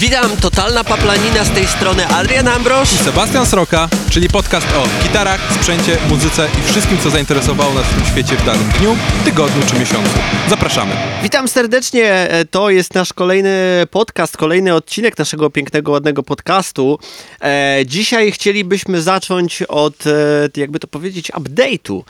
Witam, totalna paplanina z tej strony Adrian Ambrosz. I Sebastian Sroka, czyli podcast o gitarach, sprzęcie, muzyce i wszystkim, co zainteresowało nas w tym świecie w danym dniu, tygodniu czy miesiącu. Zapraszamy. Witam serdecznie, e, to jest nasz kolejny podcast, kolejny odcinek naszego pięknego, ładnego podcastu. E, dzisiaj chcielibyśmy zacząć od, e, jakby to powiedzieć, update'u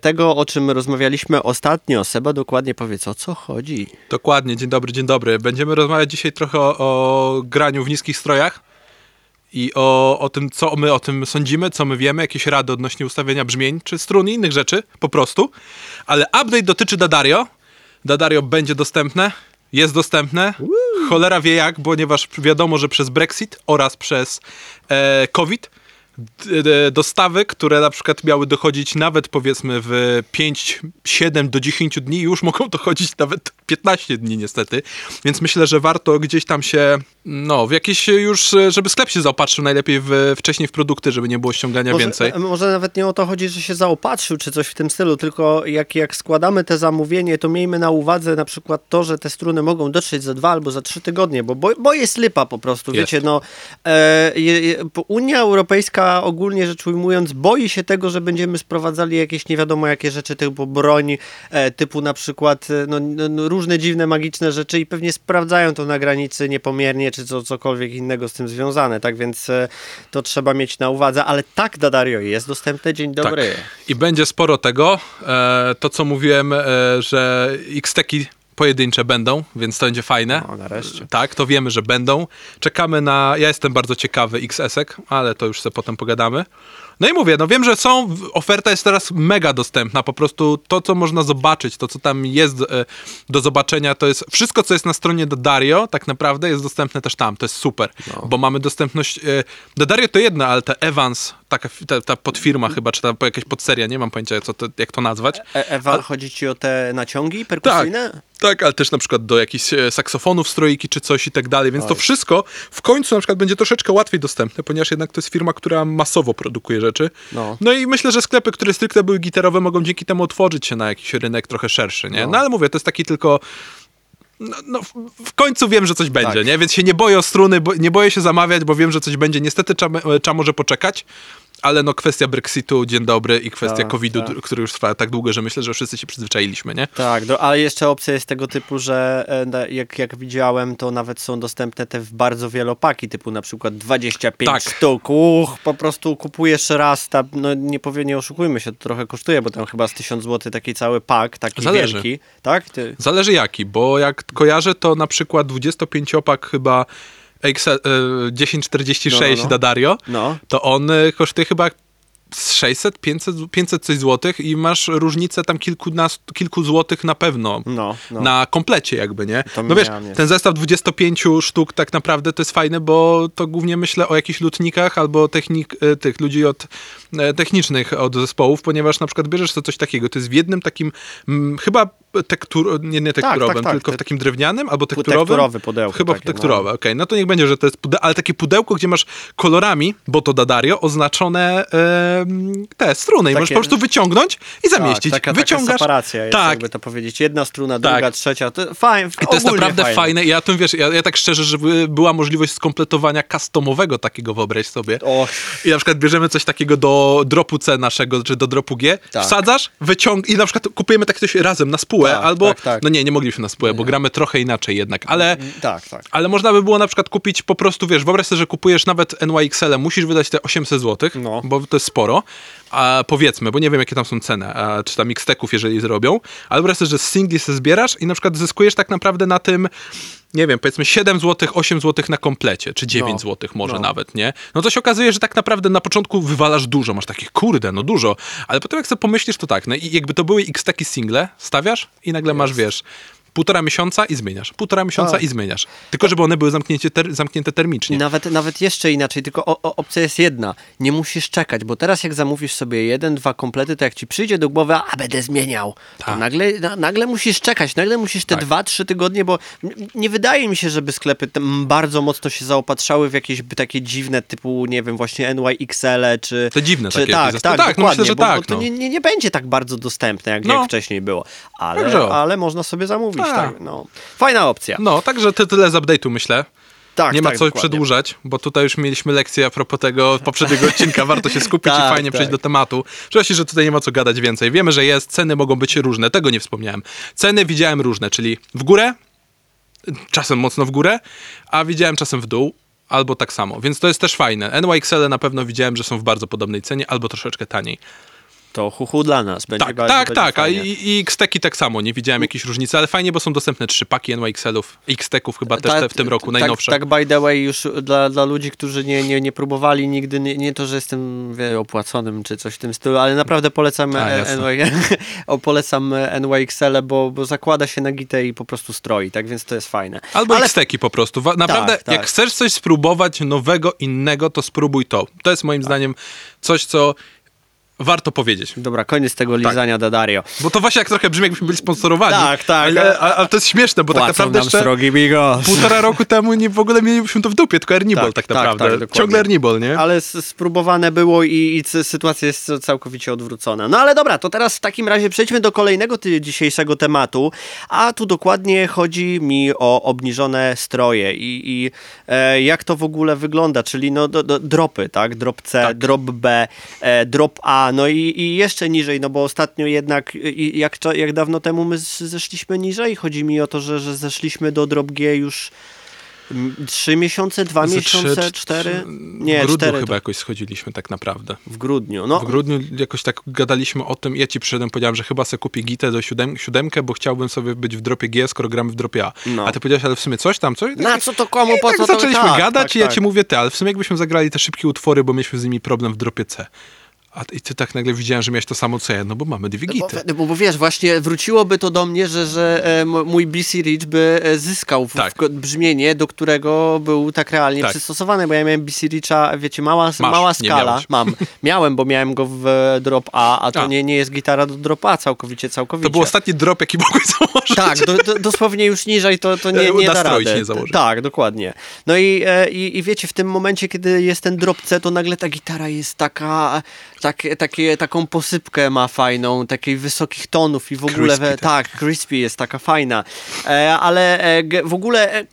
tego, o czym rozmawialiśmy ostatnio. Seba dokładnie powiedz, o co chodzi. Dokładnie, dzień dobry, dzień dobry. Będziemy rozmawiać dzisiaj trochę o, o graniu w niskich strojach i o, o tym, co my o tym sądzimy, co my wiemy, jakieś rady odnośnie ustawienia brzmień, czy strun i innych rzeczy, po prostu. Ale update dotyczy Dadario. Dadario będzie dostępne, jest dostępne. Cholera wie jak, ponieważ wiadomo, że przez Brexit oraz przez e, COVID dostawy, które na przykład miały dochodzić nawet powiedzmy w 5, 7 do 10 dni, już mogą dochodzić nawet 15 dni niestety. Więc myślę, że warto gdzieś tam się, no, w jakieś już, żeby sklep się zaopatrzył najlepiej w, wcześniej w produkty, żeby nie było ściągania Może, więcej. e, może nawet nie o to chodzi, że się zaopatrzył, czy coś w tym stylu, tylko jak, jak składamy te zamówienie, to miejmy na uwadze na przykład to, że te struny mogą dotrzeć za dwa albo za trzy tygodnie, bo, bo, bo jest lipa po prostu, Jest. wiecie, no e, Unia Europejska ogólnie rzecz ujmując boi się tego, że będziemy sprowadzali jakieś nie wiadomo jakie rzeczy typu broń, e, typu na przykład e, no, no, no, różne dziwne, magiczne rzeczy i pewnie sprawdzają to na granicy niepomiernie, czy co, cokolwiek innego z tym związane, tak więc e, to trzeba mieć na uwadze, ale tak Dadario jest dostępne, dzień dobry. Tak. I będzie sporo tego. E, to, co mówiłem, e, że X-Teki pojedyncze będą, więc to będzie fajne. O, nareszcie. Tak, to wiemy, że będą. Czekamy na. Ja jestem bardzo ciekawy XS-ek, ale to już sobie potem pogadamy. No i mówię, no wiem, że są. Oferta jest teraz mega dostępna. Po prostu to, co można zobaczyć, to, co tam jest e, do zobaczenia, to jest. Wszystko, co jest na stronie do Dario, tak naprawdę jest dostępne też tam. To jest super, bo mamy dostępność. E, do Dario to jedno, ale te Evans, taka ta, ta podfirma chyba, czy ta jakaś podseria, nie mam pojęcia, co to, jak to nazwać. E Ewa, chodzi ci o te naciągi perkusyjne? Tak, ale też na przykład do jakichś saksofonów, stroiki czy coś i tak dalej, więc to wszystko w końcu na przykład będzie troszeczkę łatwiej dostępne, ponieważ jednak to jest firma, która masowo produkuje rzeczy. No. i myślę, że sklepy, które stricte były gitarowe mogą dzięki temu otworzyć się na jakiś rynek trochę szerszy, nie? No, ale mówię, to jest taki tylko... No, no, w- w końcu wiem, że coś będzie, Tak. nie? Więc się nie boję o struny, bo, nie boję się zamawiać, bo wiem, że coś będzie. Niestety trzeba, trzeba może poczekać, ale no kwestia Brexitu, dzień dobry, i kwestia Tak, COVID-u, tak. który już trwa tak długo, że myślę, że wszyscy się przyzwyczailiśmy, nie? Tak, do, ale jeszcze opcja jest tego typu, że e, jak, jak widziałem, to nawet są dostępne te w bardzo wielopaki, typu na przykład 25 Tak. sztuk. Uch, po prostu kupujesz raz, ta, no nie powiem, nie oszukujmy się, to trochę kosztuje, bo tam chyba z 1000 zł taki cały pak, taki Zależy. wielki. Tak? Ty, Zależy jaki, bo jak kojarzę, to na przykład 25-opak chyba XL, e, 1046 No, no, no. Dadario, no. to on e, kosztuje chyba z 600, 500, 500 coś złotych i masz różnicę tam kilkunastu, kilku złotych na pewno. No, no. Na komplecie jakby, nie? To No wiesz, ten zestaw 25 sztuk tak naprawdę to jest fajne, bo to głównie myślę o jakichś lutnikach albo technik, e, tych ludzi od e, technicznych od zespołów, ponieważ na przykład bierzesz sobie coś takiego, to jest w jednym takim mm, chyba tektur, nie, nie tekturowym, tak, tylko te- w takim drewnianym albo tekturowym. tekturowy pudełko Chyba takie, tekturowe, okej. No to niech będzie, że to jest pude- ale takie pudełko, gdzie masz kolorami, bo to Dadario, oznaczone em, te struny i Takie- możesz po prostu wyciągnąć i zamieścić. Tak, taka, Wyciągasz. taka separacja jest, tak, jakby to powiedzieć. Jedna struna, Tak. druga, trzecia. To fajnie, i to jest naprawdę fajne. I Ja tym wiesz, ja, ja tak szczerze, żeby była możliwość skompletowania customowego takiego, wyobraź sobie. O, I na przykład bierzemy coś takiego do dropu C naszego, czy do dropu G, Tak. wsadzasz, wyciąg i na przykład kupujemy tak coś razem na spółę, Tak, albo, tak, tak. no nie, nie mogliśmy na spółę, bo gramy trochę inaczej jednak, ale, tak, tak. ale można by było na przykład kupić po prostu, wiesz, wyobraź sobie, że kupujesz nawet NYXL, musisz wydać te 800 zł, No. bo to jest sporo, a powiedzmy, bo nie wiem jakie tam są ceny, a, czy tam X-Teków, jeżeli zrobią, ale wyobraź sobie, że z singli se zbierasz i na przykład zyskujesz tak naprawdę na tym, nie wiem, powiedzmy 7 zł, 8 zł na komplecie, czy 9 No. zł może No. nawet, nie? No to się okazuje, że tak naprawdę na początku wywalasz dużo, masz takich, kurde, no dużo, ale potem jak sobie pomyślisz, to tak, no i jakby to były X-Taki single, stawiasz i nagle masz, wiesz, półtora miesiąca i zmieniasz, półtora miesiąca Tak. i zmieniasz. Tylko żeby one były zamknięte, ter, zamknięte termicznie. Nawet, nawet jeszcze inaczej, tylko o, o, opcja jest jedna. Nie musisz czekać, bo teraz jak zamówisz sobie jeden, dwa komplety, to jak ci przyjdzie do głowy, a będę zmieniał, to Tak. nagle, na, nagle musisz czekać, nagle musisz te Tak. dwa, trzy tygodnie, bo nie wydaje mi się, żeby sklepy bardzo mocno się zaopatrzały w jakieś takie dziwne typu, nie wiem, właśnie NYXL czy... Te dziwne czy, takie tak, tak, zestawy. Tak, no myślę, że bo, tak, bo to no. nie, nie, będzie tak bardzo dostępne, jak, No. jak wcześniej było, ale, ale można sobie zamówić, Tak. tak, no. Fajna opcja. No, także ty tyle z update'u myślę. Tak, nie ma tak, co dokładnie. przedłużać, bo tutaj już mieliśmy lekcję a propos tego poprzedniego odcinka. Warto się skupić i Tak, fajnie tak. przejść do tematu. Przecież, że tutaj nie ma co gadać więcej. Wiemy, że jest, ceny mogą być różne, tego nie wspomniałem. Ceny widziałem różne, czyli w górę, czasem mocno w górę, a widziałem czasem w dół. Albo tak samo, więc to jest też fajne. NYXL na pewno widziałem, że są w bardzo podobnej cenie, albo troszeczkę taniej. To chuchu dla nas. Będzie Tak, bardzo, tak, będzie tak. A fajnie. i, i X-Teki tak samo, nie widziałem jakiejś różnicy, ale fajnie, bo są dostępne trzy paki NYXL-ów, X-Teków chyba też Ta- te w tym roku, tak, najnowsze. Tak, by the way, już dla, dla ludzi, którzy nie, nie, nie próbowali nigdy, nie, nie to, że jestem wie, opłaconym czy coś w tym stylu, ale naprawdę polecam, A, e. NY, o, polecam e, NYXL, bo, bo zakłada się na gitę i po prostu stroi, tak więc to jest fajne. Albo ale X-Teki po prostu. Naprawdę, Tak, tak. jak chcesz coś spróbować nowego, innego, to spróbuj to. To jest Tak. moim zdaniem coś, co warto powiedzieć. Dobra, koniec tego lizania Dadario. Bo to właśnie jak trochę brzmi, jakbyśmy byli sponsorowani. Tak, tak. Ale, a- ale to jest śmieszne, bo tak naprawdę jeszcze srogi bigos. półtora roku temu nie, w ogóle mielibyśmy to w dupie, tylko Ernibol tak, Tak, tak, naprawdę. tak, dokładnie. Ciągle Ernibol, nie? Ale spróbowane było i, i sytuacja jest całkowicie odwrócona. No ale dobra, to teraz w takim razie przejdźmy do kolejnego dzisiejszego tematu, a tu dokładnie chodzi mi o obniżone stroje i, i e, jak to w ogóle wygląda, czyli no do, do, dropy, tak? Drop C, Tak. drop B, e, drop A, no i, i jeszcze niżej, no bo ostatnio jednak, i, jak, cza- jak dawno temu my zeszliśmy niżej? Chodzi mi o to, że, że zeszliśmy do drop G już trzy miesiące, dwa Ze miesiące, cztery? W Nie, grudniu cztery. chyba to- jakoś schodziliśmy tak naprawdę. w grudniu. No, W grudniu jakoś tak gadaliśmy o tym, ja ci przyszedłem, powiedziałem, że chyba sobie kupię gitę do siódem, siódemkę, bo chciałbym sobie być w dropie G, skoro gramy w dropie A. No. A ty powiedziałeś, ale w sumie coś tam, coś? na co to komu, I po tak co to? zaczęliśmy tak, gadać tak, i ja tak. ci mówię, ty, ale w sumie jakbyśmy zagrali te szybkie utwory, bo mieliśmy z nimi problem w dropie C. A ty- i ty tak nagle widziałem, że miałeś to samo co ja, no bo mamy dwie gity. bo, bo wiesz, właśnie wróciłoby to do mnie, że, że e, mój BC Rich by e, zyskał w, Tak. w brzmienie, do którego był tak realnie Tak. przystosowany, bo ja miałem BC Richa, wiecie, mała, Masz, mała skala. Mam. Miałem, bo miałem go w e, drop A, a to A. Nie, nie jest gitara do drop A całkowicie, całkowicie. To był ostatni drop, jaki mogłeś założyć. Tak, do, do, dosłownie już niżej to, to nie, nie da rady. nie założyć. Tak, dokładnie. No i, i, i wiecie, w tym momencie, kiedy jest ten drop C, to nagle ta gitara jest taka, tak, takie, taką posypkę ma fajną, takiej wysokich tonów i w ogóle, Crispy we, tak. tak, crispy jest taka fajna. E, ale e, w ogóle... E,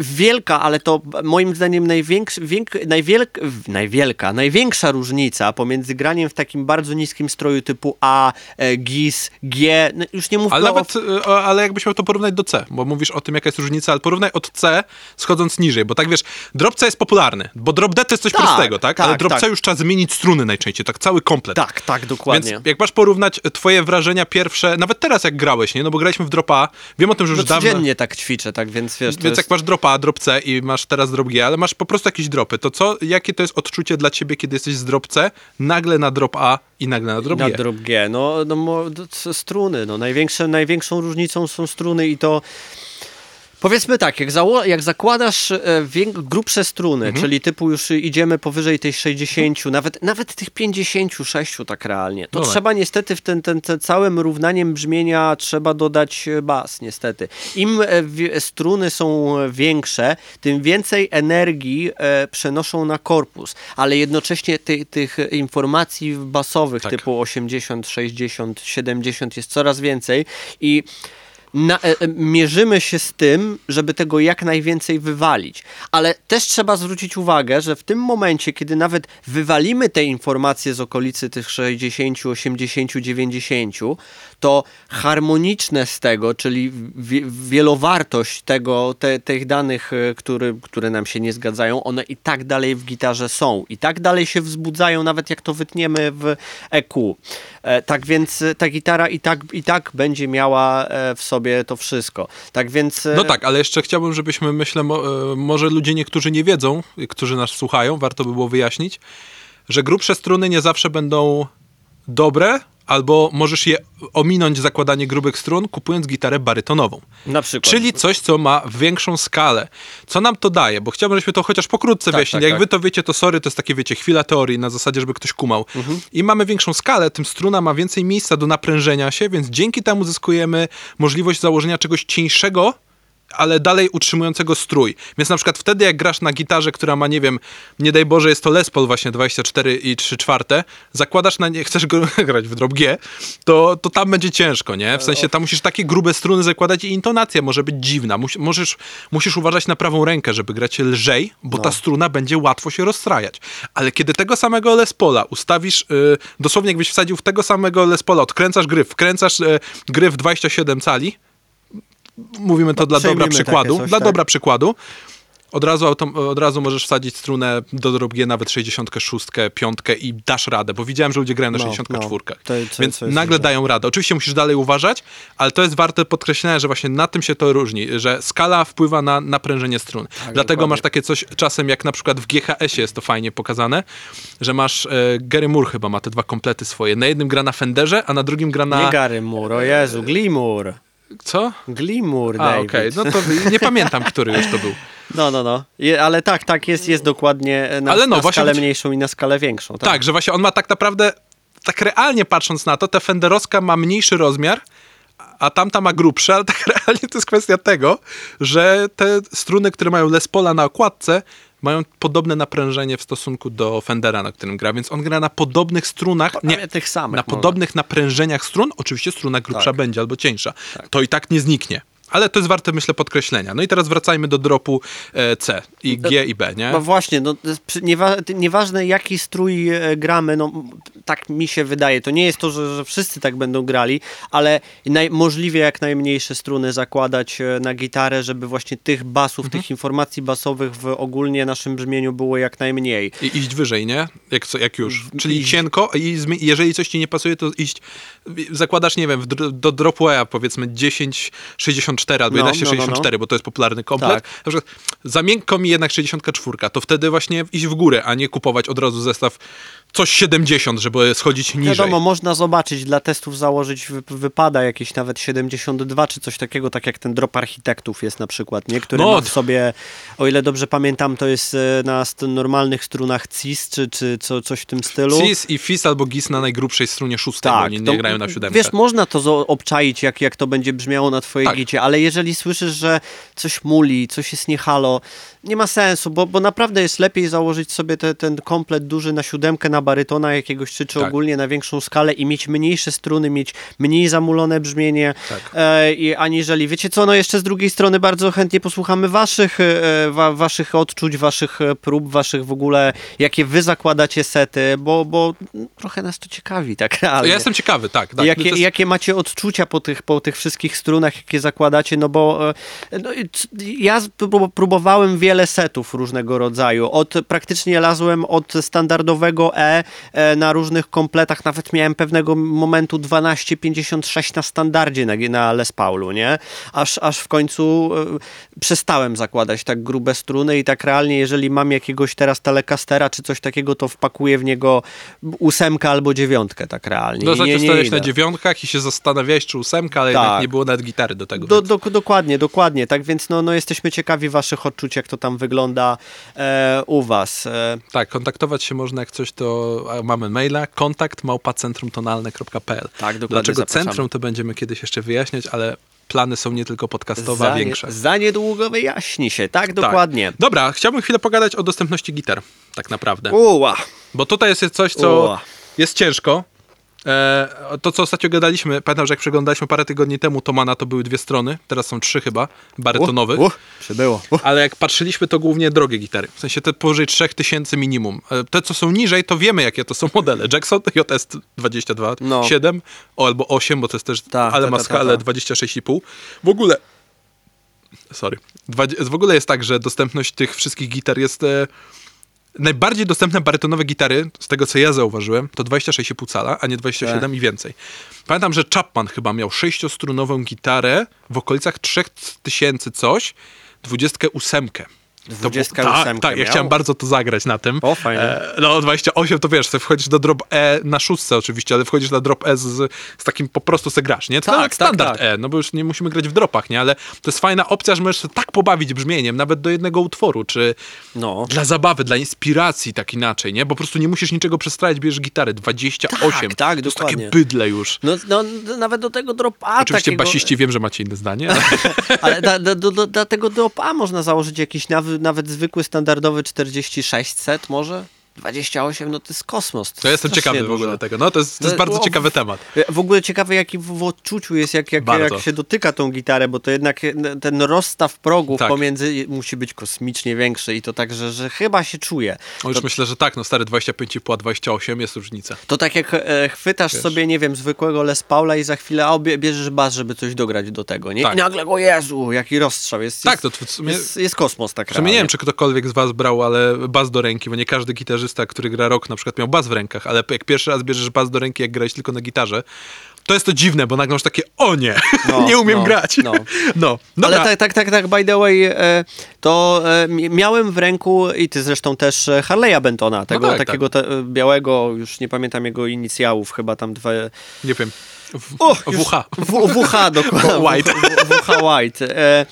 Wielka, ale to moim zdaniem największy, wiek, najwielk, w- najwielka, największa różnica pomiędzy graniem w takim bardzo niskim stroju typu A, e, GIS, G, no już nie mówmy Ale o nawet, y, o- ale jakbyś miał to porównać do C, bo mówisz o tym, jaka jest różnica, ale porównaj od C schodząc niżej, bo tak wiesz, drop C jest popularny, bo drop D to jest coś Tak, prostego, tak? Ale tak, drop tak. C już trzeba zmienić struny najczęściej, tak cały komplet. Tak, tak, dokładnie. Więc jak masz porównać twoje wrażenia pierwsze, nawet teraz jak grałeś, nie? No bo graliśmy w dropa, wiem o tym, że już no dawno... codziennie tak ćwiczę, tak więc wiesz, Więc jest... jak masz dropa, drop C i masz teraz drop G, ale masz po prostu jakieś dropy, to co, jakie to jest odczucie dla ciebie, kiedy jesteś z drop C, nagle na drop A i nagle na drop na G? drop G, no, no struny, no największą różnicą są struny i to Powiedzmy tak, jak, jak zakładasz e, grubsze struny, Mhm. czyli typu już idziemy powyżej tej 60, nawet, nawet tych 56 tak realnie, to trzeba niestety w ten, ten, ten całym równaniem brzmienia trzeba dodać e, bas, niestety. Im e, struny są większe, tym więcej energii przenoszą na korpus, ale jednocześnie ty, tych informacji basowych Tak. typu 80, 60, 70 jest coraz więcej i na, e, e, mierzymy się z tym, żeby tego jak najwięcej wywalić. Ale też trzeba zwrócić uwagę, że w tym momencie, kiedy nawet wywalimy te informacje z okolicy tych 60, 80, 90, to harmoniczne z tego, czyli wi- wielowartość tego, te, tych danych, e, który, które nam się nie zgadzają, one i tak dalej w gitarze są. I tak dalej się wzbudzają, nawet jak to wytniemy w EQ. E, tak więc e, ta gitara i tak, i tak będzie miała w sobie to wszystko. Tak więc... No tak, ale jeszcze chciałbym, żebyśmy, myślę, mo, może ludzie niektórzy nie wiedzą, którzy nas słuchają, warto by było wyjaśnić, że grubsze struny nie zawsze będą dobre, albo możesz je ominąć zakładanie grubych strun, kupując gitarę barytonową. Na przykład. Czyli coś, co ma większą skalę. Co nam to daje? Bo chciałbym, żebyśmy to chociaż pokrótce Tak, wyjaśnili. tak, Jak tak. wy to wiecie, to sorry, to jest takie, wiecie, chwila teorii na zasadzie, żeby ktoś kumał. Mhm. I mamy większą skalę, tym struna ma więcej miejsca do naprężenia się, więc dzięki temu zyskujemy możliwość założenia czegoś cieńszego ale dalej utrzymującego strój. Więc na przykład wtedy, jak grasz na gitarze, która ma, nie wiem, nie daj Boże, jest to Les Paul właśnie 24 i 3 czwarte, zakładasz na nie, chcesz go grać w drop G, to, to tam będzie ciężko, nie? W sensie tam musisz takie grube struny zakładać i intonacja może być dziwna. Mus, możesz, musisz uważać na prawą rękę, żeby grać lżej, bo ta struna będzie łatwo się rozstrajać. Ale kiedy tego samego Les Paula ustawisz, y, dosłownie jakbyś wsadził w tego samego Les Paula, odkręcasz gryf, wkręcasz y, gryf 27 cali, mówimy to dla dobra przykładu, coś, dla tak. dobra przykładu, od razu, od razu możesz wsadzić strunę do drop G nawet 66, 5 i dasz radę, bo widziałem, że ludzie grają na No, 64. no. To- co- Więc jest nagle dają radę. Oczywiście musisz dalej uważać, ale to jest warte podkreślenia, że właśnie na tym się to różni, że skala wpływa na naprężenie strun. Dlatego dokładnie. masz takie coś czasem, jak na przykład w GHS-ie jest to fajnie pokazane, że masz, e, Gary Moore chyba ma te dwa komplety swoje. Na jednym gra na Fenderze, a na drugim gra na... Nie Gary Moore, o Jezu, Glimur. Co? Glimur, A, okej, no to nie pamiętam, który już to był. No, no, no. Je, ale tak, tak, jest, jest dokładnie na, Ale no, na skalę mniejszą i na skalę większą. Tak, Tak, że właśnie on ma tak naprawdę, tak realnie patrząc na to, ta Fenderowska ma mniejszy rozmiar, a tamta ma grubszy, ale tak realnie to jest kwestia tego, że te struny, które mają Les Paula na okładce, mają podobne naprężenie w stosunku do Fendera, na którym gra, więc on gra na podobnych strunach, nie, tych samych na może. podobnych naprężeniach strun, oczywiście struna grubsza Tak. będzie albo cieńsza. To i tak nie zniknie. Ale to jest warte, myślę, podkreślenia. No i teraz wracajmy do dropu e, C i G i B, nie? No właśnie, no, niewa nieważne jaki strój e, gramy, no tak mi się wydaje. To nie jest to, że, że wszyscy tak będą grali, ale możliwie jak najmniejsze struny zakładać e, na gitarę, żeby właśnie tych basów, Mhm. tych informacji basowych w ogólnie naszym brzmieniu było jak najmniej. I iść wyżej, nie? Jak, co, jak już. Czyli iść- cienko i jeżeli coś ci nie pasuje, to iść, zakładasz, nie wiem, do dropu A powiedzmy 10,64 albo No, 11,64, no, no, bo to jest popularny komplet. Tak. Na przykład za miękko mi jednak 64, to wtedy właśnie iść w górę, a nie kupować od razu zestaw coś 70, żeby schodzić niżej. Wiadomo, można zobaczyć, dla testów założyć, wy, wypada jakieś nawet 72 czy coś takiego, tak jak ten drop architektów jest na przykład, nie? który No, sobie, o ile dobrze pamiętam, to jest e, na normalnych strunach CIS, czy, czy co, coś w tym stylu. Cis i Fis albo Gis na najgrubszej strunie szóstej, bo oni nie to- grają na siódemkę. Wiesz, można to obczaić, jak, jak to będzie brzmiało na twojej Tak. gicie, ale jeżeli słyszysz, że coś muli, coś jest niehalo, nie ma sensu, bo, bo naprawdę jest lepiej założyć sobie te, ten komplet duży na siódemkę, na barytona jakiegoś, czy, czy Tak. ogólnie na większą skalę i mieć mniejsze struny, mieć mniej zamulone brzmienie, Tak. e, i, aniżeli, wiecie co, no jeszcze z drugiej strony bardzo chętnie posłuchamy waszych, e, wa, waszych odczuć, waszych e, prób, waszych w ogóle, jakie wy zakładacie sety, bo, bo mm, trochę nas to ciekawi, tak realnie. Ja jestem ciekawy, tak. tak. jakie, To jest- jakie macie odczucia po tych, po tych wszystkich strunach, jakie zakładacie? No bo e, no, ja próbowałem wiele setów różnego rodzaju. Od praktycznie lazłem od standardowego E, e na różnych kompletach. Nawet miałem pewnego momentu 1256 na standardzie na, na Les Paulu, nie? Aż, aż w końcu e, przestałem zakładać tak grube struny i tak realnie, jeżeli mam jakiegoś teraz telecastera czy coś takiego, to wpakuję w niego ósemkę albo dziewiątkę, tak realnie. No, nie stać na dziewiątkach i się zastanawiałeś, czy ósemka, ale Tak. jednak nie było nawet gitary do tego. Do, do, dokładnie, dokładnie. Tak więc no, no jesteśmy ciekawi waszych odczuć, jak to tam wygląda e, u was. E, Tak, kontaktować się można jak coś, to mamy maila kontakt małpacentrumtonalne.pl Tak, dokładnie, Dlaczego zapraszamy. centrum, to będziemy kiedyś jeszcze wyjaśniać, ale plany są nie tylko podcastowe, za, większe. za niedługo wyjaśni się, tak? Dokładnie. Tak. Dobra, chciałbym chwilę pogadać o dostępności gitar, tak naprawdę. Uła. Bo tutaj jest coś, co Ua. jest ciężko. E, to, co ostatnio gadaliśmy, pamiętam, że jak przeglądaliśmy parę tygodni temu, Tomana to były dwie strony, teraz są trzy chyba, barytonowych. Uh, przybyło. Uh. Ale jak patrzyliśmy, to głównie drogie gitary. W sensie te powyżej 3000 minimum. E, Te, co są niżej, to wiemy, jakie to są modele. Jackson JS 22, No. 7 o, albo 8, bo to jest też, Ta, ale ta, ma skalę ta. 26,5. W ogóle, sorry, w ogóle jest tak, że dostępność tych wszystkich gitar jest... E, Najbardziej dostępne barytonowe gitary, z tego co ja zauważyłem, to 26,5 cala, a nie 27 Tak. i więcej. Pamiętam, że Chapman chyba miał sześciostrunową gitarę w okolicach 3000 coś, 28. To 28 tak, tak, ja chciałem bardzo to zagrać na tym. O, fajnie. E, no 28 to wiesz, wchodzisz do drop E na szóstce oczywiście, ale wchodzisz na drop E z, z takim po prostu se grasz, nie? To Tak, tak, tak, standard tak. E, no bo już nie musimy grać w dropach, nie? Ale to jest fajna opcja, że możesz się tak pobawić brzmieniem, nawet do jednego utworu, czy No. dla zabawy, dla inspiracji tak inaczej, nie? Bo po prostu nie musisz niczego przestrajać, bierzesz gitary, 28. Tak, tak, to jest dokładnie. takie bydle już. No, no, nawet do tego dropa Oczywiście takiego... basiści wiem, że macie inne zdanie, ale Ale da, da, do, do, do tego dropa można założyć jakiś nawet, nawet zwykły, standardowy 4600 może? 28, no to jest kosmos. to ja jestem ciekawy w dużo. ogóle tego. No to jest, to jest No, bardzo o, ciekawy temat. W ogóle ciekawe, jaki w, w odczuciu jest, jak, jak, jak się dotyka tą gitarę, bo to jednak ten rozstaw progów Tak. pomiędzy musi być kosmicznie większy i to tak, że, że chyba się czuje. O, już myślę, że tak, no stary 25,5, a 28 jest różnica. To tak jak e, chwytasz Wiesz. sobie, nie wiem, zwykłego Les Paula i za chwilę a, bie- bierzesz bas, żeby coś dograć do tego, nie? Tak. I nagle, o Jezu, jaki rozstrzał. Jest, Tak, jest, to w sumie... jest, jest kosmos tak W sumie nie wiem, czy ktokolwiek z was brał, ale bas do ręki, bo nie każdy gitarzysta, który gra rok, na przykład miał bas w rękach, ale jak pierwszy raz bierzesz bas do ręki, jak grałeś tylko na gitarze, to jest to dziwne, bo nagle masz takie, o nie, No, nie umiem no, grać. no. no. Ale Dobra. tak, tak, tak, tak, by the way, e, to e, mi- miałem w ręku, i ty zresztą też, e, Harley'a Bentona, tego tak, takiego te, e, białego, już nie pamiętam jego inicjałów, chyba tam dwie... Nie wiem. W, O, WH. W, WH, dokładnie. White. W, WH White. E,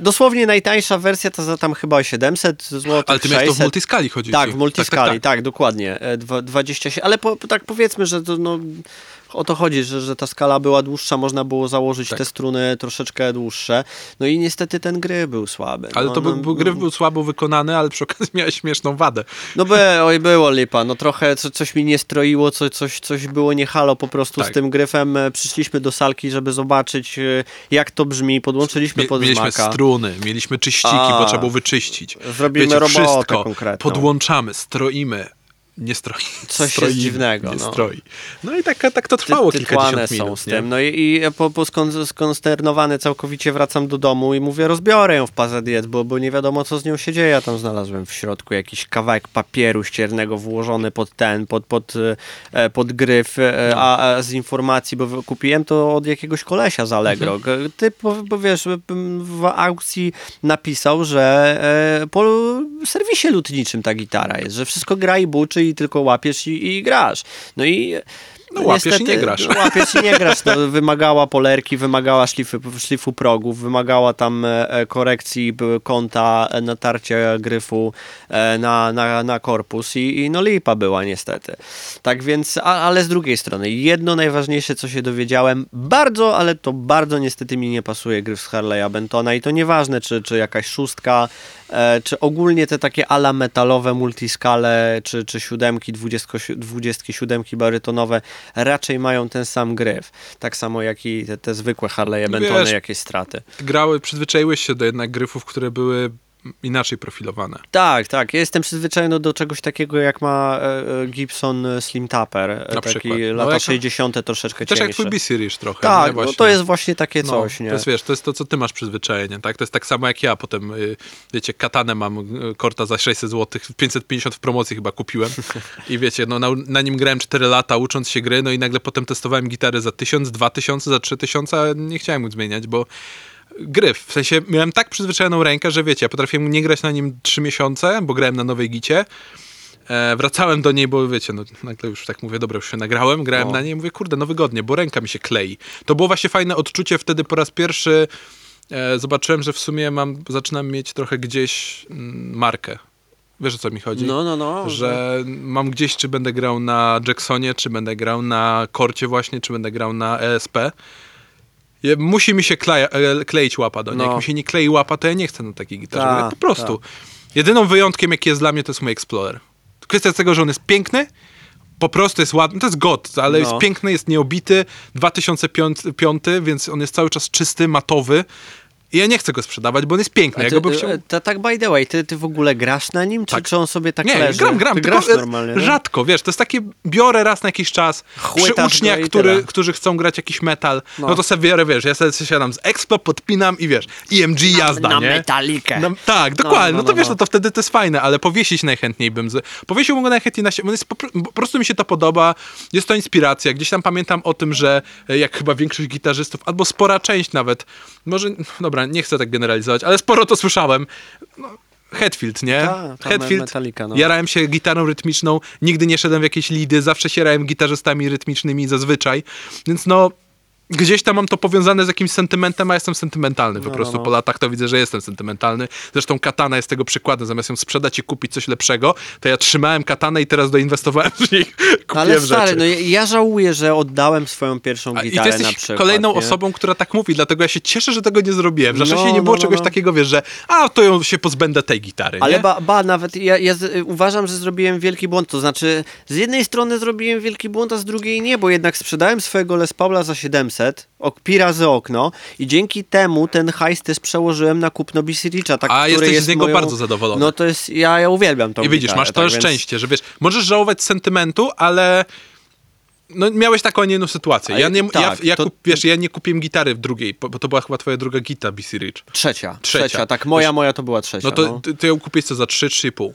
dosłownie najtańsza wersja to za tam chyba 700 zł, Ale ty miałeś to w 600. multiskali chodzi Tak, w multiskali, tak, tak, tak. dokładnie. E, dwa- 27, ale po, tak powiedzmy, że to, no, o to chodzi, że, że ta skala była dłuższa, można było założyć Tak. te struny troszeczkę dłuższe. No i niestety ten gry był słaby. Ale no, to był, no, był, gryf był słabo wykonany, ale przy okazji miałeś śmieszną wadę. No by, oj, było lipa, no trochę co, coś mi nie stroiło, co, coś, coś było nie halo po prostu z Tak. tym gryfem. E, Przyszliśmy do salki, żeby zobaczyć e, jak to brzmi, podłączyliśmy pod mieliśmy struny, mieliśmy czyściki, A. bo trzeba było wyczyścić. Zrobimy Wiecie, robotę wszystko konkretną. podłączamy, stroimy. Nie stroi. Coś jest Stroimy, dziwnego, Nie no. stroi. No i tak, tak to trwało Ty- kilkadziesiąt minut. są z nie? tym. No i, i po, po skon, skonsternowany całkowicie wracam do domu i mówię, rozbiorę ją w pazadiet, bo, bo nie wiadomo, co z nią się dzieje. Ja tam znalazłem w środku jakiś kawałek papieru ściernego włożony pod ten, pod, pod, e, pod gryf, e, a, a z informacji, bo kupiłem to od jakiegoś kolesia z Allegro. Mhm. Ty, bo, bo wiesz, w aukcji napisał, że e, po serwisie lutniczym ta gitara jest, że wszystko gra i buczy i tylko łapiesz i, i grasz. No i No łapiesz i nie grasz. łapiesz i nie grasz. No, wymagała polerki, wymagała szlify, szlifu progów, wymagała tam e, e, korekcji b- kąta, e, natarcia gryfu na, na, na korpus i, i no lipa była niestety. Tak więc, a, ale z drugiej strony, jedno najważniejsze, co się dowiedziałem, bardzo, ale to bardzo niestety mi nie pasuje gryf z Harley'a Bentona i to nieważne, czy, czy jakaś szóstka, czy ogólnie te takie ala metalowe multiskale, czy, czy siódemki, dwudziestko- dwudziestki siódemki barytonowe, raczej mają ten sam gryf. Tak samo jak i te, te zwykłe Harley'e No Bentony, wiesz- jakieś straty. Grały, przyzwyczaiłeś się do jednak gryfów, które były inaczej profilowane. Tak, tak. Ja jestem przyzwyczajony do czegoś takiego, jak ma e, e, Gibson Slim Tapper. e, Na taki. No lata jak- 60. troszeczkę Też jak twój B-Series trochę. Tak, no to jest właśnie takie No, coś, nie? To jest, wiesz, to jest to, co ty masz przyzwyczajenie, tak? To jest tak samo jak ja potem, y, wiecie, katanę mam, y, korta za 600 zł, 550 w promocji chyba kupiłem i wiecie, no na, na nim grałem 4 lata, ucząc się gry, no i nagle potem testowałem gitary za 1000, 2000, za 3000, a nie chciałem zmieniać, bo gryf, w sensie miałem tak przyzwyczajoną rękę, że wiecie, ja potrafiłem nie grać na nim 3 miesiące, bo grałem na nowej gicie, E, wracałem do niej, bo wiecie, no nagle już tak mówię, dobra, już się nagrałem, grałem No. na niej, mówię, kurde, no wygodnie, bo ręka mi się klei. To było właśnie fajne odczucie, wtedy po raz pierwszy e, zobaczyłem, że w sumie mam, zaczynam mieć trochę gdzieś mm, markę. Wiesz o co mi chodzi? No, no, no. Że mam gdzieś, czy będę grał na Jacksonie, czy będę grał na Korcie właśnie, czy będę grał na ESP. Musi mi się kleja, e, kleić łapa do niej. No. Jak mi się nie klei łapa, to ja nie chcę na takiej gitarze. Ta, po prostu. Jedyną wyjątkiem, jaki jest dla mnie, to jest mój Explorer. Kwestia tego, że on jest piękny, po prostu jest ładny, to jest god, ale No. jest piękny, jest nieobity, 2005, więc on jest cały czas czysty, matowy. I ja nie chcę go sprzedawać, bo on jest piękny. Ja go bym chciał... e, ta, tak by the way, ty, ty w ogóle grasz na nim, czy, Tak. czy on sobie tak Nie, leży? gram, gram. Ty grasz e, normalnie, nie? Rzadko, wiesz, to jest takie, biorę raz na jakiś czas, przy Chłytasz uczniach, go i który, którzy chcą grać jakiś metal, no, No. to sobie biorę, wiesz, ja sobie siadam z Expo, podpinam i wiesz, EMG jazda, na nie? metalikę. Na, tak, dokładnie, no, no, to no, wiesz, no. no to wtedy to jest fajne, ale powiesić najchętniej bym, z... powiesiłbym go najchętniej na siebie, po, po prostu mi się to podoba, jest to inspiracja, gdzieś tam pamiętam o tym, że e, jak chyba większość gitarzystów, albo spora część nawet, może, dobra, nie chcę tak generalizować, ale sporo to słyszałem, no, Hetfield, nie? Ta, ta Hetfield, Metallica, no. jarałem się gitarą rytmiczną, nigdy nie szedłem w jakieś lidy, zawsze się jarałem gitarzystami rytmicznymi zazwyczaj, więc no gdzieś tam mam to powiązane z jakimś sentymentem, a jestem sentymentalny po No, prostu. no, no. Po latach to widzę, że jestem sentymentalny. Zresztą katana jest tego przykładem. Zamiast ją sprzedać i kupić coś lepszego, to ja trzymałem katanę i teraz doinwestowałem w nich. Kupiłem Ale stary, rzeczy. no ja, ja żałuję, że oddałem swoją pierwszą A, I ty gitarę na jesteś przykład. kolejną nie? osobą, która tak mówi, dlatego ja się cieszę, że tego nie zrobiłem. Że No, wcześniej nie no, było no, czegoś no. takiego, wiesz, że a, to ją się pozbędę tej gitary, Ale nie? ba, ba nawet ja, ja z, uważam, że zrobiłem wielki błąd. To znaczy, z jednej strony zrobiłem wielki błąd, a z drugiej nie, bo jednak sprzedałem swojego Les Paula za 700, ok, pi razy okno i dzięki temu ten hajs też przełożyłem na kupno Bisiricza. Tak, A jesteś jest z niego moją... bardzo zadowolony. No to jest, ja, ja uwielbiam tą I widzisz, gitarę, masz to tak, więc- szczęście, że wiesz, możesz żałować sentymentu, ale no, miałeś taką, a nie inną sytuację. Ja, nie, ja, tak, ja, to- kup, wiesz, ja nie kupiłem gitary w drugiej, bo bo to była chyba twoja druga gita BC Rich. Trzecia, Trzecia. trzecia, tak, moja, Wiesz, moja to była trzecia. No to no. ty, ty ją kupiłeś co za 3, 3,5.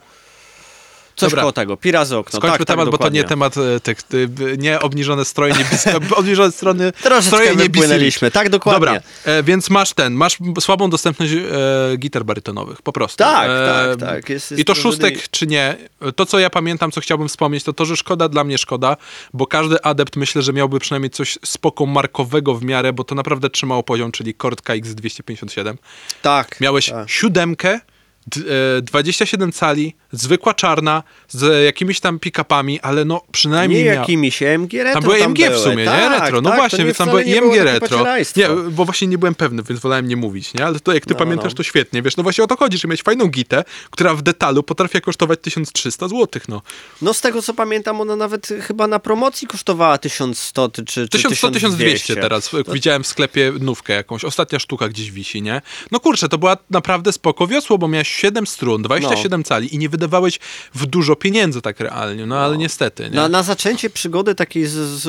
Coś dobra. koło tego, pi razy okno. Skończmy tak, temat, tak, bo to nie temat e, tych, ty, nie obniżone stroje, nie BC, obniżone strony, Troszeczkę stroje nie BC Rich. wypłynęliśmy, tak, dokładnie. Dobra, e, więc masz ten, masz słabą dostępność e, gitar barytonowych, po prostu. Tak, e, tak, tak, jest- jest I to szóstek czy nie, to co ja pamiętam, co chciałbym wspomnieć, to to, że szkoda dla mnie szkoda, bo każdy adept myślę, że miałby przynajmniej coś spoko markowego w miarę, bo to naprawdę trzymało poziom, czyli Cord KX257. Tak. Miałeś tak. siódemkę, d- e, 27 cali, zwykła czarna, z jakimiś tam pick-upami, ale no przynajmniej Nie miał... jakimiś AMG retro Tam były AMG w sumie, tak, nie? Retro. No tak, właśnie, więc tam były takie retro. Nie, bo właśnie nie byłem pewny, więc wolałem nie mówić, nie? Ale to jak ty No, pamiętasz, no. to świetnie, wiesz, no właśnie o to chodzi, że miałeś fajną gitę, która w detalu potrafi kosztować 1300 zł, no. No z tego co pamiętam, ona nawet chyba na promocji kosztowała 1100 czy, czy 1100, 1200 1200 teraz. Widziałem w sklepie nówkę jakąś. Ostatnia sztuka gdzieś wisi, nie? No kurczę, to była naprawdę spoko wiosło, bo miałeś 7 strun, 27 cali i nie wydawałeś w dużo pieniędzy tak realnie, no ale niestety, nie? Na, na zaczęcie przygody takiej z, z,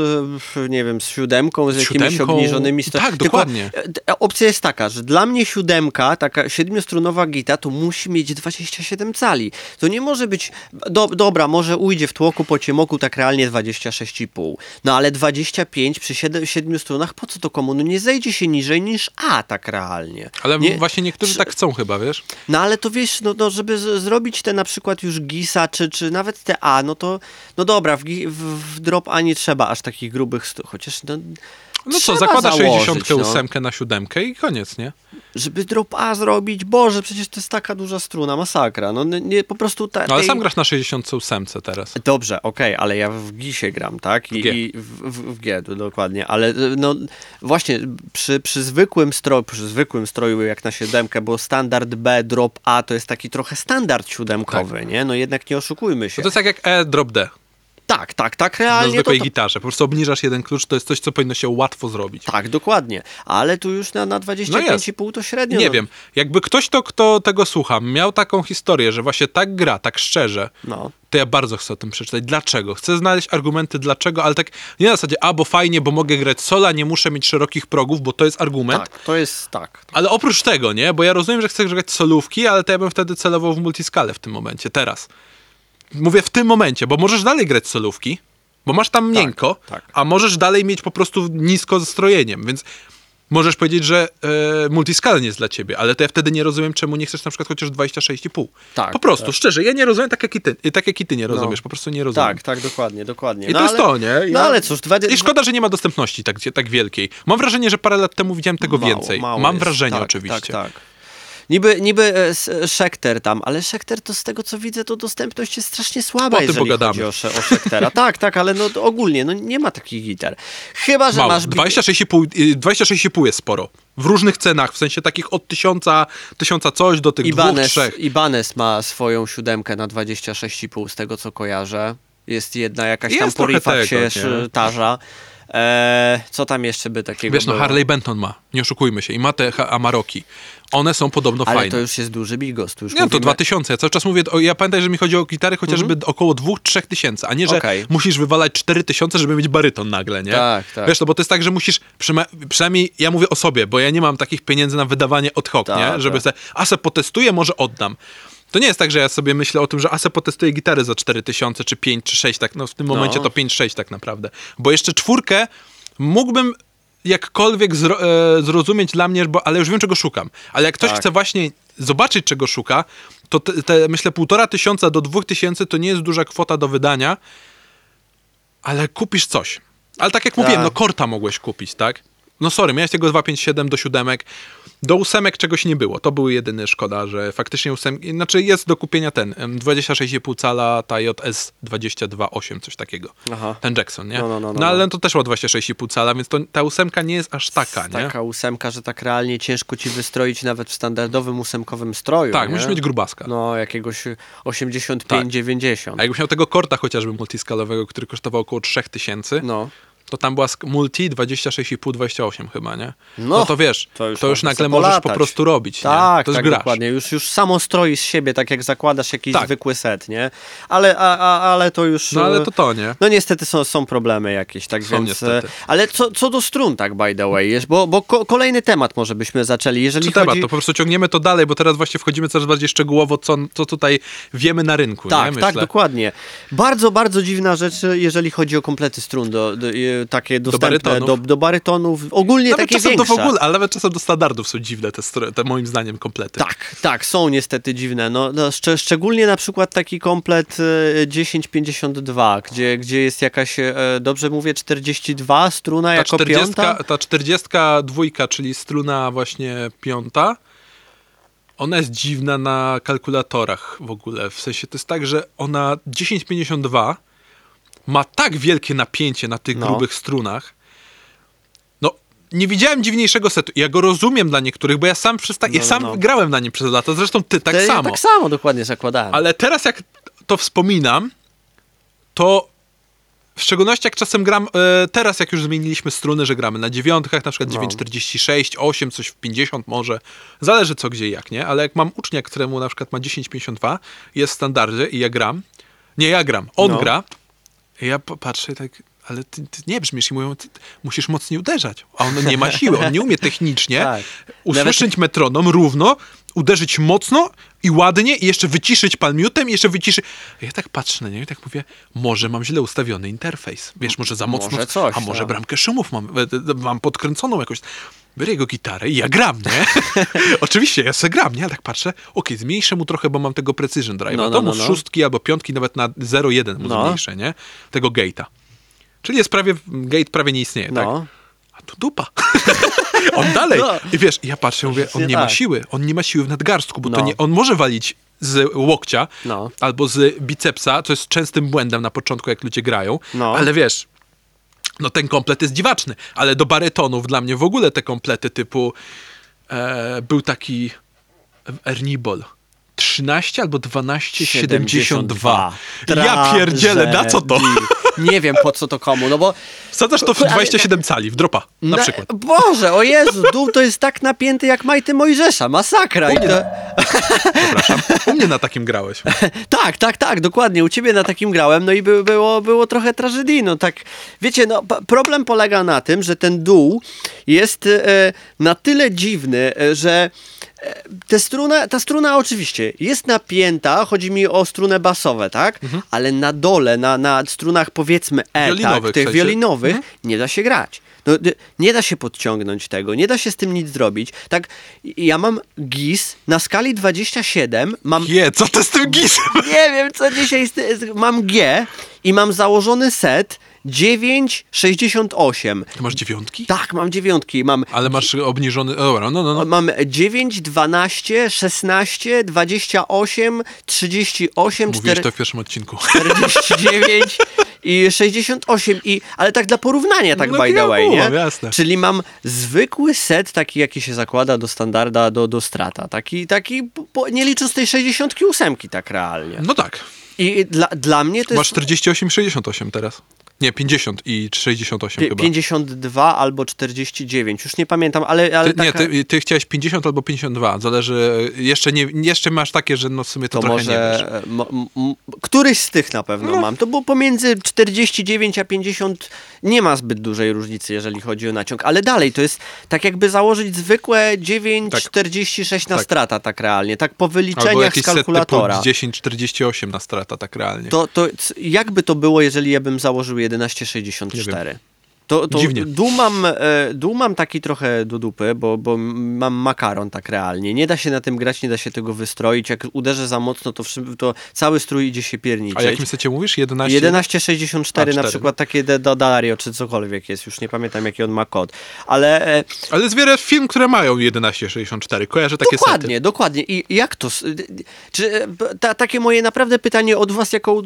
nie wiem, z siódemką, z, Z jakimiś siódemką? obniżonymi stro- Tak, Tylko, dokładnie. e, e, opcja jest taka, że dla mnie siódemka, taka siedmiostrunowa gita, to musi mieć 27 cali. To nie może być, do, dobra, może ujdzie w tłoku po ciemoku tak realnie 26,5. No ale 25 przy siedem, siedmiu strunach, po co to komu? No nie zejdzie się niżej niż A tak realnie. Ale nie, właśnie niektórzy tak chcą chyba, wiesz? No ale to wiesz, no, no żeby z, zrobić te na przykład już GISa, czy, czy nawet te A, no to, no dobra, w, w, w drop A nie trzeba aż takich grubych stu, chociaż no, No co, założyć, 68 no. na siódemkę i koniec, nie? Żeby drop A zrobić, Boże, przecież to jest taka duża struna, masakra, no nie, po prostu ta, No ale tej- sam grasz na 68 teraz. Dobrze, okej, ale ja w GISie gram, tak? I, W G. i w, w, w G, dokładnie, ale no właśnie przy, przy zwykłym stroju, przy zwykłym stroju jak na siódemkę, bo standard B, drop A to jest taki trochę standard siódemkowy, nie? No jednak nie oszukujmy się. No to jest tak jak E drop D Tak, tak, tak, na realnie to, zwykłej to, gitarze. Po prostu obniżasz jeden klucz, to jest coś, co powinno się łatwo zrobić. Tak, dokładnie. Ale tu już na, na 25,5 to średnio. Nie no. wiem, jakby ktoś to, kto tego słucha, miał taką historię, że właśnie tak gra, tak szczerze, No. to ja bardzo chcę o tym przeczytać. Dlaczego? Chcę znaleźć argumenty dlaczego, ale tak nie na zasadzie, a bo fajnie, bo mogę grać sola, nie muszę mieć szerokich progów, bo to jest argument. Tak, to jest tak. Ale oprócz tego, nie? Bo ja rozumiem, że chcę grać solówki, ale to ja bym wtedy celował w multiskalę w tym momencie, teraz. Mówię w tym momencie, bo możesz dalej grać solówki, bo masz tam miękko, tak. a możesz dalej mieć po prostu nisko strojeniem, więc możesz powiedzieć, że e, multiskala nie jest dla ciebie, ale to ja wtedy nie rozumiem, czemu nie chcesz na przykład chociaż 26,5. Tak, po prostu, tak. szczerze, ja nie rozumiem tak jak i ty, tak jak i ty nie rozumiesz, po prostu nie rozumiem. Tak, tak, dokładnie, dokładnie. I no to jest ale, to, nie? No ale cóż, dwa, I szkoda, że nie ma dostępności tak, tak wielkiej. Mam wrażenie, że parę lat temu widziałem tego mało, więcej. mało Mam jest. wrażenie tak, oczywiście. Tak, tak. Niby, niby e, s- Schecter tam, ale Schecter to z tego co widzę, to dostępność jest strasznie słaba, jeżeli pogadamy. chodzi o, Sze- o Schechtera. tak, tak, ale no ogólnie, no nie ma takich gitar. Chyba, że Mało. masz... bi- 26,5 y, 26,5 jest sporo. W różnych cenach, w sensie takich od tysiąca, tysiąca coś do tych dwóch, Ibanez, trzech. Ibanez ma swoją siódemkę na 26,5 z tego co kojarzę. Jest jedna jakaś tam Jest po trochę Rifaxie tego, nie? tarza. Eee, co tam jeszcze by takiego Wiesz, no było? Harley Benton ma, nie oszukujmy się, i ma te Amaroki. One są podobno Ale fajne. to już jest duży bigos. Tu już Nie, to mówimy- 2000. Ja cały czas mówię, o, ja pamiętaj, że mi chodzi o gitary chociażby około 2-3 tysięcy, a nie, że. Okej. musisz wywalać 4 tysiące, żeby mieć baryton nagle, nie? Tak, tak. Wiesz, no bo to jest tak, że musisz, przynajmniej ja mówię o sobie, bo ja nie mam takich pieniędzy na wydawanie od hoc, Tak, nie? Żeby tak. se, a se potestuję, może oddam. To nie jest tak, że ja sobie myślę o tym, że a se potestuję gitarę za 4000, czy 5, czy 6, tak, no w tym momencie to 5-6 tak naprawdę. Bo jeszcze czwórkę mógłbym jakkolwiek zro, e, zrozumieć dla mnie, bo, ale już wiem, czego szukam. Ale jak ktoś Tak. chce właśnie zobaczyć, czego szuka, to te, te, myślę półtora tysiąca do dwóch tysięcy to nie jest duża kwota do wydania, ale kupisz coś. Ale tak jak Tak. mówiłem, no korta mogłeś kupić, tak? No sorry, miałeś tego 257 do siódemek. Do ósemek czegoś nie było. To był jedyny szkoda, że faktycznie ósemki... Znaczy jest do kupienia ten em, 26,5 cala ta JS 22.8, coś takiego. Aha. Ten Jackson, nie? No, no, no, no, no ale no. to też ma 26,5 cala, więc to, ta ósemka nie jest aż taka, nie? Taka ósemka, że tak realnie ciężko ci wystroić nawet w standardowym ósemkowym stroju. Tak, nie? musisz mieć grubaska. No, jakiegoś Tak. 85-90. A jakbyś miał tego korta chociażby multiskalowego, który kosztował około 3000, No. To tam była multi 26,5, 28 chyba, nie? No, No, to wiesz, to to już już, można nagle sobie możesz po polatać. prostu robić, Tak, nie? To już tak, grasz. dokładnie. Już, już samo stroi z siebie, tak jak zakładasz jakiś Tak. zwykły set, nie? Ale, a, a, ale to już... No ale e, to to, nie? No niestety są, są problemy jakieś, tak Są więc... niestety. e, Ale co, co do strun, tak by the way, jest, bo, bo ko, kolejny temat może byśmy zaczęli, jeżeli Czy chodzi... temat, to po prostu ciągniemy to dalej, bo teraz właśnie wchodzimy coraz bardziej szczegółowo, co, co tutaj wiemy na rynku, Tak, tak, dokładnie. Bardzo, bardzo dziwna rzecz, jeżeli chodzi o komplety strun, do, do, e, takie dostępne barytonów. do, do barytonów, ogólnie Nawet takie czasem większe. to w ogóle, ale nawet czasem do standardów są dziwne te, te moim zdaniem komplety. Tak, tak, są niestety dziwne. No, no, szcz- szczególnie na przykład taki komplet e, 1052, gdzie, gdzie jest jakaś, e, dobrze mówię, 42 struna Ta jako 40, piąta. ta 42, czyli struna właśnie piąta, ona jest dziwna na kalkulatorach w ogóle. W sensie to jest tak, że ona 1052 ma tak wielkie napięcie na tych No. grubych strunach. No, nie widziałem dziwniejszego setu. Ja go rozumiem dla niektórych, bo ja sam, przez ta, ja No, sam no. grałem na nim przez lata. Zresztą ty tak ja samo. Tak samo dokładnie zakładałem. Ale teraz jak to wspominam, to w szczególności jak czasem gram, e, teraz jak już zmieniliśmy struny, że gramy na dziewiątkach, na przykład No. 9,46, 8, coś w 50 może, zależy co gdzie i jak, nie? Ale jak mam ucznia, któremu na przykład ma 10,52, jest w standardzie i ja gram, nie ja gram, on No. gra, ja patrzę i tak, ale ty, ty nie brzmisz i mówią, musisz mocniej uderzać, a on nie ma siły, on nie umie technicznie Tak. usłyszeć metronom równo, uderzyć mocno i ładnie i jeszcze wyciszyć palmiutem i jeszcze wyciszy. A Ja tak patrzę na niego i tak mówię, może mam źle ustawiony interfejs. Wiesz, może za mocno, Może coś, a może tak. bramkę szumów mam, e, mam podkręconą jakoś. Biorę jego gitarę i ja gram, nie? Oczywiście, ja sobie gram, nie? Ale tak patrzę, okej, zmniejszę mu trochę, bo mam tego Precision Drive. No, No, no, to mu no, no. szóstki albo piątki, nawet na 0,1 mu No. zmniejszę, nie? Tego gate'a. Czyli jest prawie, gate prawie nie istnieje, tak? no. A tu dupa. on dalej. No. I wiesz, ja patrzę, mówię, on nie ma tak. siły. On nie ma siły w nadgarstku, bo to No. nie, on może walić z łokcia No. albo z bicepsa, co jest częstym błędem na początku, jak ludzie grają. No. Ale wiesz, no ten komplet jest dziwaczny. Ale do barytonów dla mnie w ogóle te komplety typu e, był taki Ernibol. 13 albo 12, 72. Ja pierdzielę, na co to? Nie wiem po co to komu, no bo Wsadzasz to w Ale- 27 cali, w dropa, na Na- przykład. Boże, o Jezu, dół to jest tak napięty jak majty Mojżesza, masakra. I to... Przepraszam. U mnie na takim grałeś. Tak, tak, tak, dokładnie. U ciebie na takim grałem, no i by, było, było trochę tragedii. No tak, wiecie, no problem polega na tym, że ten dół jest e, na tyle dziwny, e, że te struna, ta struna oczywiście jest napięta, chodzi mi o strunę basowe, tak? Ale na dole, na, na strunach powiedzmy E, tak, tych sensie? wiolinowych, nie da się grać. No, nie da się podciągnąć tego, nie da się z tym nic zrobić. Tak, ja mam GIS na skali 27, mam Je, co to z tym gisem? nie wiem, co dzisiaj. Mam G i mam założony set 9,68. Ty masz dziewiątki? Tak, mam dziewiątki. Mam, Ale masz obniżony... Dobra, no, no, no. mam 9, 12, 16, 28, 38, Mówiłeś 4, to w pierwszym odcinku. 49 i 68. I, ale tak dla porównania, tak No, by the way, nie? kumam, jasne. Czyli mam zwykły set, taki jaki się zakłada do standarda, do, do strata. Taki, taki po, nie licząc tej 68 tak realnie. No tak. I dla, dla mnie to Masz jest... 48 68 teraz. Nie, 50 i 68 Pi- chyba. 52 albo 49, już nie pamiętam, ale, ale Ty, nie, taka, ty, ty chciałeś 50 albo 52, zależy, jeszcze, nie, jeszcze masz takie, że no w sumie to, to trochę nie wiesz. może m- m- któryś z tych na pewno No. mam. To było pomiędzy 49 a 50 nie ma zbyt dużej różnicy, jeżeli chodzi o naciąg, ale dalej to jest tak jakby założyć zwykłe 9,46 na Tak. strata tak realnie, tak po Albo wyliczeniach z kalkulatora. typu 10,48 na strata, tak realnie. To, to jakby to było, jeżeli ja bym założył 11,64? To, to Dziwnie. Dół mam, e, dół mam taki trochę do dupy, bo, bo mam makaron tak realnie. Nie da się na tym grać, nie da się tego wystroić. Jak uderzę za mocno, to, to cały strój idzie się A pierniczyć. jakim secie mówisz? 11? 1164 A, na przykład takie de- do Dario czy cokolwiek jest, już nie pamiętam jaki on ma kod. Ale e, Ale jest wiele film, które mają 1164. Kojarzę takie dokładnie, sety. dokładnie. I jak to? Czy e, ta, takie moje naprawdę pytanie od was jako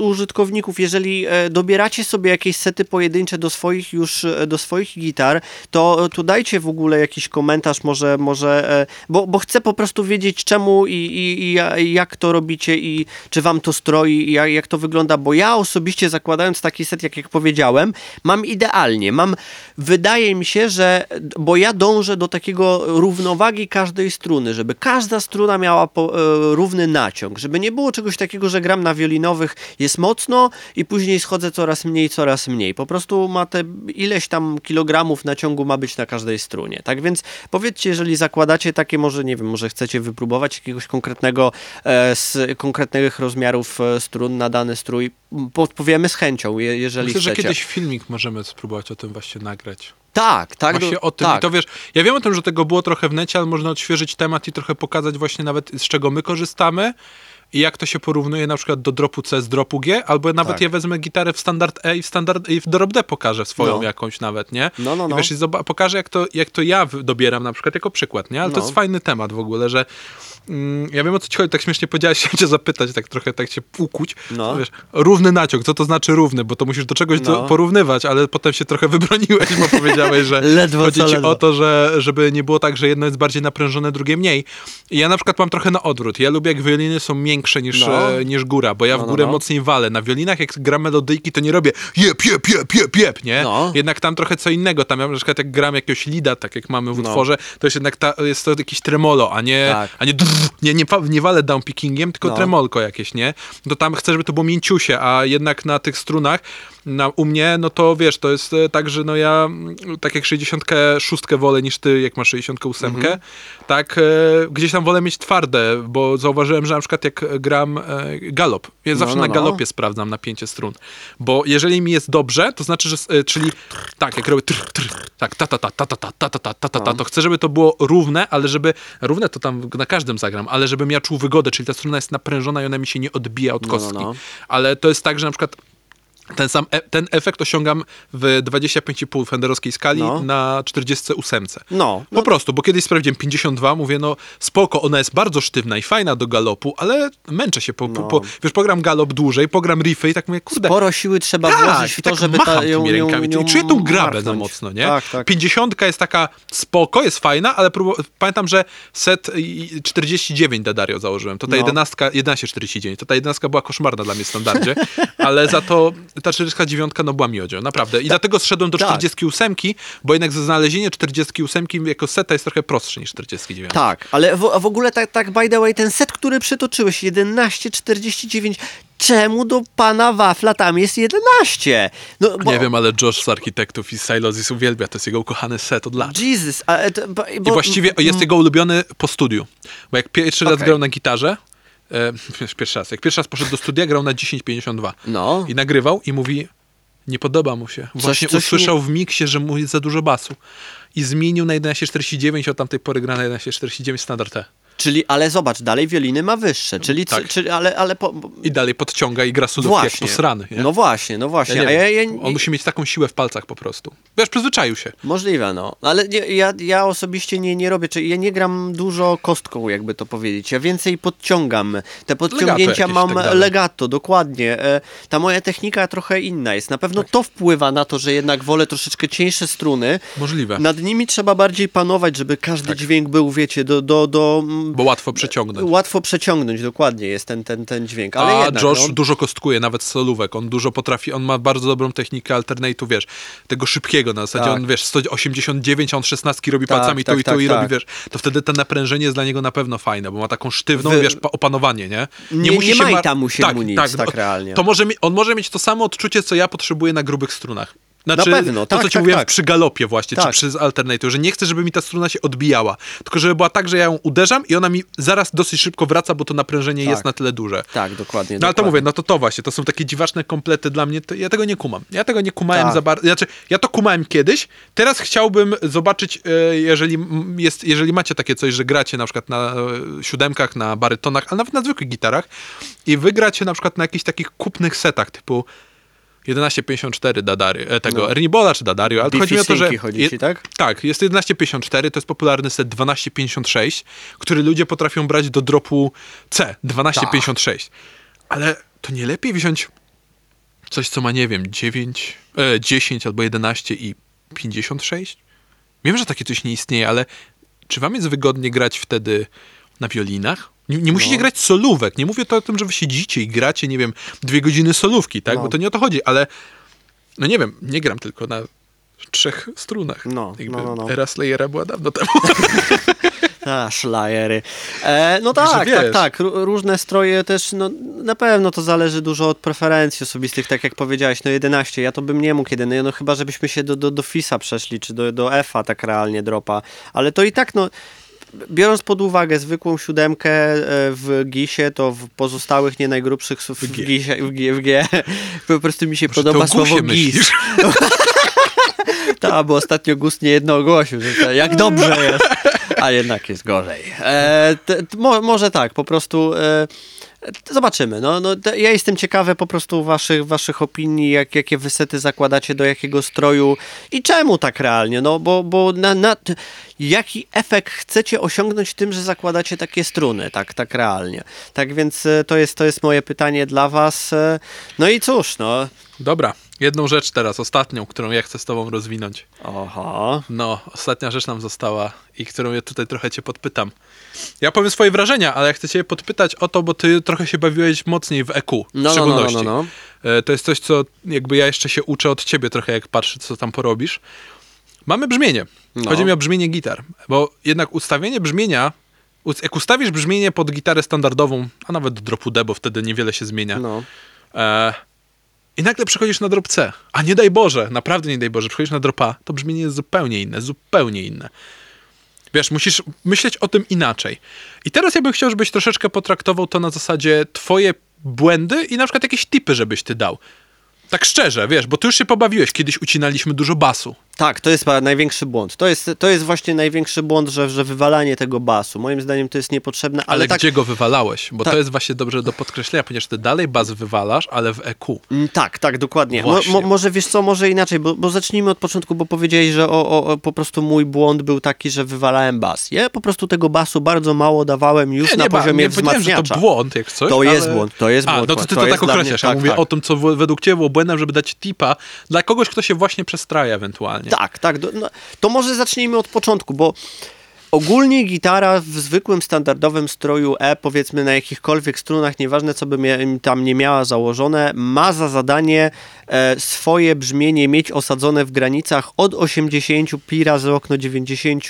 użytkowników, jeżeli dobieracie sobie jakieś sety pojedyncze do swoich już, e, do swoich gitar, to, to dajcie w ogóle jakiś komentarz, może, może e, bo, bo chcę po prostu wiedzieć czemu i, i, i jak to robicie i czy wam to stroi i jak, jak to wygląda, bo ja osobiście zakładając taki set, jak, jak powiedziałem, mam idealnie, mam, wydaje mi się, że, bo ja dążę do takiego równowagi każdej struny, żeby każda struna miała po, e, równy naciąg, żeby nie było czegoś takiego, że gram na wiolinowych jest mocno i później schodzę coraz mniej, coraz mniej. Po prostu ma te ileś tam kilogramów naciągu ma być na każdej strunie. Tak więc powiedzcie, jeżeli zakładacie takie, może nie wiem, może chcecie wypróbować jakiegoś konkretnego, e, z konkretnych rozmiarów e, strun na dany strój, podpowiemy z chęcią, je, jeżeli Myślę, że chcecie. kiedyś filmik możemy spróbować o tym właśnie nagrać. Tak, tak. Właśnie do- o tym. tak. I to wiesz, ja wiem o tym, że tego było trochę w necie, ale można odświeżyć temat i trochę pokazać właśnie nawet z czego my korzystamy i jak to się porównuje na przykład do dropu C z dropu G, albo nawet Tak. ja wezmę gitarę w standard E i w standard i w drop D pokażę swoją No. jakąś nawet, nie? No, no, no. wiesz, i zoba- pokażę jak to, jak to ja dobieram na przykład jako przykład, nie? Ale to No. jest fajny temat w ogóle, że mm, ja wiem o co ci chodzi, tak śmiesznie powiedziałeś, chciałem cię zapytać, tak trochę tak się ukuć. No. Wiesz, równy naciąg, co to znaczy równy, bo to musisz do czegoś No. do, porównywać, ale potem się trochę wybroniłeś, bo powiedziałeś, że Ledwo chodzi ci ledwo. o to, że żeby nie było tak, że jedno jest bardziej naprężone, drugie mniej. I ja na przykład mam trochę na odwrót. Ja lubię, jak wioliny są miększe niż, No. e, niż góra, bo ja No, w no, górę no. mocniej walę. Na wiolinach, jak gram melodyjki, to nie robię jep, jep, jep, jep, jep, nie? No. Jednak tam trochę co innego. Tam ja na przykład jak gram jakiegoś lida, tak jak mamy w No. utworze, to jest jednak ta, jest to jakiś tremolo, a nie, Tak. a nie, drrr, nie, nie, nie walę downpickingiem, tylko tremolko jakieś, nie? To tam chcę, żeby to było mięciusie, a jednak na tych strunach, na, u mnie, no to wiesz, to jest e, tak, że no ja mm, tak jak 66 wolę niż ty, jak masz 68, Mhm. tak e, gdzieś tam wolę mieć twarde, bo zauważyłem, że na przykład jak gram e, galop, ja zawsze no, na no. galopie sprawdzam napięcie strun, bo jeżeli mi jest dobrze, to znaczy, że, e, czyli tak, jak robię tr, tr, tak, ta, ta, ta, ta, ta, ta, ta, ta, ta, ta, ta, No. ta, to chcę, żeby to było równe, ale żeby, równe to tam na każdym zagram, ale żebym ja czuł wygodę, czyli ta struna jest naprężona i ona mi się nie odbija od No, no, kostki. no. Ale to jest tak, że na przykład ten sam e- ten efekt osiągam w 25,5 fenderowskiej skali No. na 48. No, Po prostu, bo kiedyś sprawdziłem 52, mówię, no spoko, ona jest bardzo sztywna i fajna do galopu, ale męczę się, po, po, No. po, wiesz, pogram galop dłużej, pogram riffy i tak mówię, kurde, sporo siły trzeba tak, włożyć w i to, tak żeby macham ta, ją, tymi ją, rękami, ją i czuję tą grabę za mocno, nie? Tak, tak. 50 jest taka spoko, jest fajna, ale pamiętam, że set i- 49 da Dario założyłem, to ta No. 11, 11,49, to ta 11 była koszmarna dla mnie w standardzie, ale za to ta 49 no była miodzio, naprawdę. I dlatego zszedłem do tak. 48, bo jednak znalezienie 48 jako seta jest trochę prostsze niż 49. Tak, ale w, w ogóle tak, tak by the way, ten set, który przytoczyłeś, 11,49, czemu do pana wafla tam jest 11? No, bo, Nie wiem, ale Josh z Architektów i Silosis uwielbia, to jest jego ukochany set od lat. Jesus, a, e, to, bo, I właściwie jest jego ulubiony po studiu. Bo jak pierwszy raz Okej. grał na gitarze, e, pierwszy raz, jak pierwszy raz poszedł do studia, grał na 10.52 No. i nagrywał i mówi, nie podoba mu się. Właśnie coś usłyszał w miksie, że mu jest za dużo basu. I zmienił na 11.49, od tamtej pory gra na 11.49 standard T. Czyli, ale zobacz, dalej wioliny ma wyższe, czyli, Tak. czyli ale, ale po, I dalej podciąga i gra sudówki jak posrany. Nie? no właśnie, no ja właśnie, ja, wiem. ja, On musi mieć taką siłę w palcach po prostu. Wiesz, przyzwyczaił się. Możliwe, no. Ale ja, ja osobiście nie, nie robię, czyli ja nie gram dużo kostką, jakby to powiedzieć. Ja więcej podciągam. Te podciągnięcia jakieś, mam tak legato, dokładnie. E, Ta moja technika trochę inna jest. Na pewno to wpływa na to, że jednak wolę troszeczkę cieńsze struny. Możliwe. Nad nimi trzeba bardziej panować, żeby każdy Tak. dźwięk był, wiecie, do... do, do Bo łatwo przeciągnąć. Łatwo przeciągnąć, dokładnie jest ten, ten, ten dźwięk. Ale A jednak, Josh no, dużo kostkuje, nawet solówek. On dużo potrafi, on ma bardzo dobrą technikę alternate'u, wiesz, tego szybkiego na zasadzie. Tak. On, wiesz, 189, a on 16 robi Tak, palcami tak, tu i tu tak, i tak. robi, wiesz, to wtedy to naprężenie jest dla niego na pewno fajne, bo ma taką sztywną, Wy- wiesz, pa- opanowanie, nie? Nie- nie mar- majta mu się mu nic, tak no, realnie. To może on może mieć to samo odczucie, co ja potrzebuję na grubych strunach. Znaczy, Na pewno, to, tak, co ci tak, mówiłem tak. przy galopie właśnie, Tak. czy przy alternator, że nie chcę, żeby mi ta struna się odbijała, tylko żeby była tak, że ja ją uderzam i ona mi zaraz dosyć szybko wraca, bo to naprężenie Tak. jest na tyle duże. Tak, dokładnie. No ale to dokładnie. mówię, no to to właśnie, to są takie dziwaczne komplety dla mnie, to ja tego nie kumam. Ja tego nie kumałem Tak. za bardzo, znaczy ja to kumałem kiedyś, teraz chciałbym zobaczyć, e, jeżeli, jest, jeżeli macie takie coś, że gracie na przykład na e, siódemkach, na barytonach, ale nawet na zwykłych gitarach i wy gracie na przykład na jakichś takich kupnych setach typu 1154 Dadary, e, tego No. Ernie Bola czy Dadario, ale chodzi mi o to, że... Chodzi ci, tak? Tak, jest 1154, to jest popularny set 1256, który ludzie potrafią brać do dropu C, 1256. Ale to nie lepiej wziąć coś, co ma, nie wiem, 9, e, 10 albo 11 i 56? Wiem, że takie coś nie istnieje, ale czy wam jest wygodnie grać wtedy na wiolinach? Nie, nie musicie No. grać solówek. Nie mówię to o tym, że wy siedzicie i gracie, nie wiem, dwie godziny solówki, tak? No. Bo to nie o to chodzi, ale no nie wiem, nie gram tylko na trzech strunach. No, Jakby no, no, no. Era Slayera była dawno temu. A, szlajery. E, no tak, tak, tak. Ró- Różne stroje też, no na pewno to zależy dużo od preferencji osobistych, tak jak powiedziałeś, no 11. Ja to bym nie mógł jedyny, no chyba żebyśmy się do, do, do FISA przeszli, czy do, do F-a tak realnie dropa. Ale to i tak, no biorąc pod uwagę zwykłą siódemkę e, w GIS-ie, to w pozostałych nie najgrubszych w G. GIS-ie, w G, w G po prostu mi się Może podoba słowo GIS. Tak, bo ostatnio Gust nie jedno ogłosił, że to jak dobrze jest, a jednak jest gorzej. E, t, t, mo, może tak, po prostu e, zobaczymy. No, no, ja jestem ciekawy po prostu waszych, waszych opinii, jak, jakie wysety zakładacie do jakiego stroju i czemu tak realnie, no bo, bo na, na, jaki efekt chcecie osiągnąć tym, że zakładacie takie struny, tak, tak realnie. Tak więc e, to jest, to jest moje pytanie dla was. E, No i cóż, no, Dobra, jedną rzecz teraz, ostatnią, którą ja chcę z tobą rozwinąć. oho. No, ostatnia rzecz nam została i którą ja tutaj trochę cię podpytam. Ja powiem swoje wrażenia, ale ja chcę cię podpytać o to, bo ty trochę się bawiłeś mocniej w EQ. w No, no, no, no, szczególności. no, no. E, To jest coś, co jakby ja jeszcze się uczę od ciebie trochę, jak patrzę, co tam porobisz. Mamy brzmienie. No. Chodzi mi o brzmienie gitar, bo jednak ustawienie brzmienia, jak ustawisz brzmienie pod gitarę standardową, a nawet do dropu D, bo wtedy niewiele się zmienia, no. e, i nagle przechodzisz na drop C, a nie daj Boże, naprawdę nie daj Boże, przechodzisz na drop A, to brzmienie jest zupełnie inne, zupełnie inne. Wiesz, musisz myśleć o tym inaczej. I teraz ja bym chciał, żebyś troszeczkę potraktował to na zasadzie twoje błędy i na przykład jakieś tipy, żebyś ty dał. Tak szczerze, wiesz, bo ty już się pobawiłeś, kiedyś ucinaliśmy dużo basu. Tak, to jest największy błąd. To jest, to jest właśnie największy błąd, że, że wywalanie tego basu. Moim zdaniem to jest niepotrzebne, ale, Ale, tak, gdzie go wywalałeś? Bo Tak. to jest właśnie dobrze do podkreślenia, ponieważ ty dalej bas wywalasz, ale w EQ. Mm, Tak, tak, dokładnie. Mo, mo, może wiesz co, może inaczej, bo, bo zacznijmy od początku, bo powiedziałeś, że o, o, o, po prostu mój błąd był taki, że wywalałem bas. Ja po prostu tego basu bardzo mało dawałem już na ba- poziomie nie powiedziałem, że wzmacniacza. to błąd, jak coś. To ale... jest błąd, to jest A, błąd. no to ty To to, tak mnie- określasz. Ja tak, mówię tak. o tym, co według ciebie było błędem, żeby dać tipa dla kogoś, kto się właśnie przestraja ewentualnie. Tak, tak. No, to może zacznijmy od początku, bo ogólnie gitara w zwykłym, standardowym stroju E, powiedzmy na jakichkolwiek strunach, nieważne co by tam nie miała założone, ma za zadanie e, swoje brzmienie mieć osadzone w granicach od 80 pi razy okno 90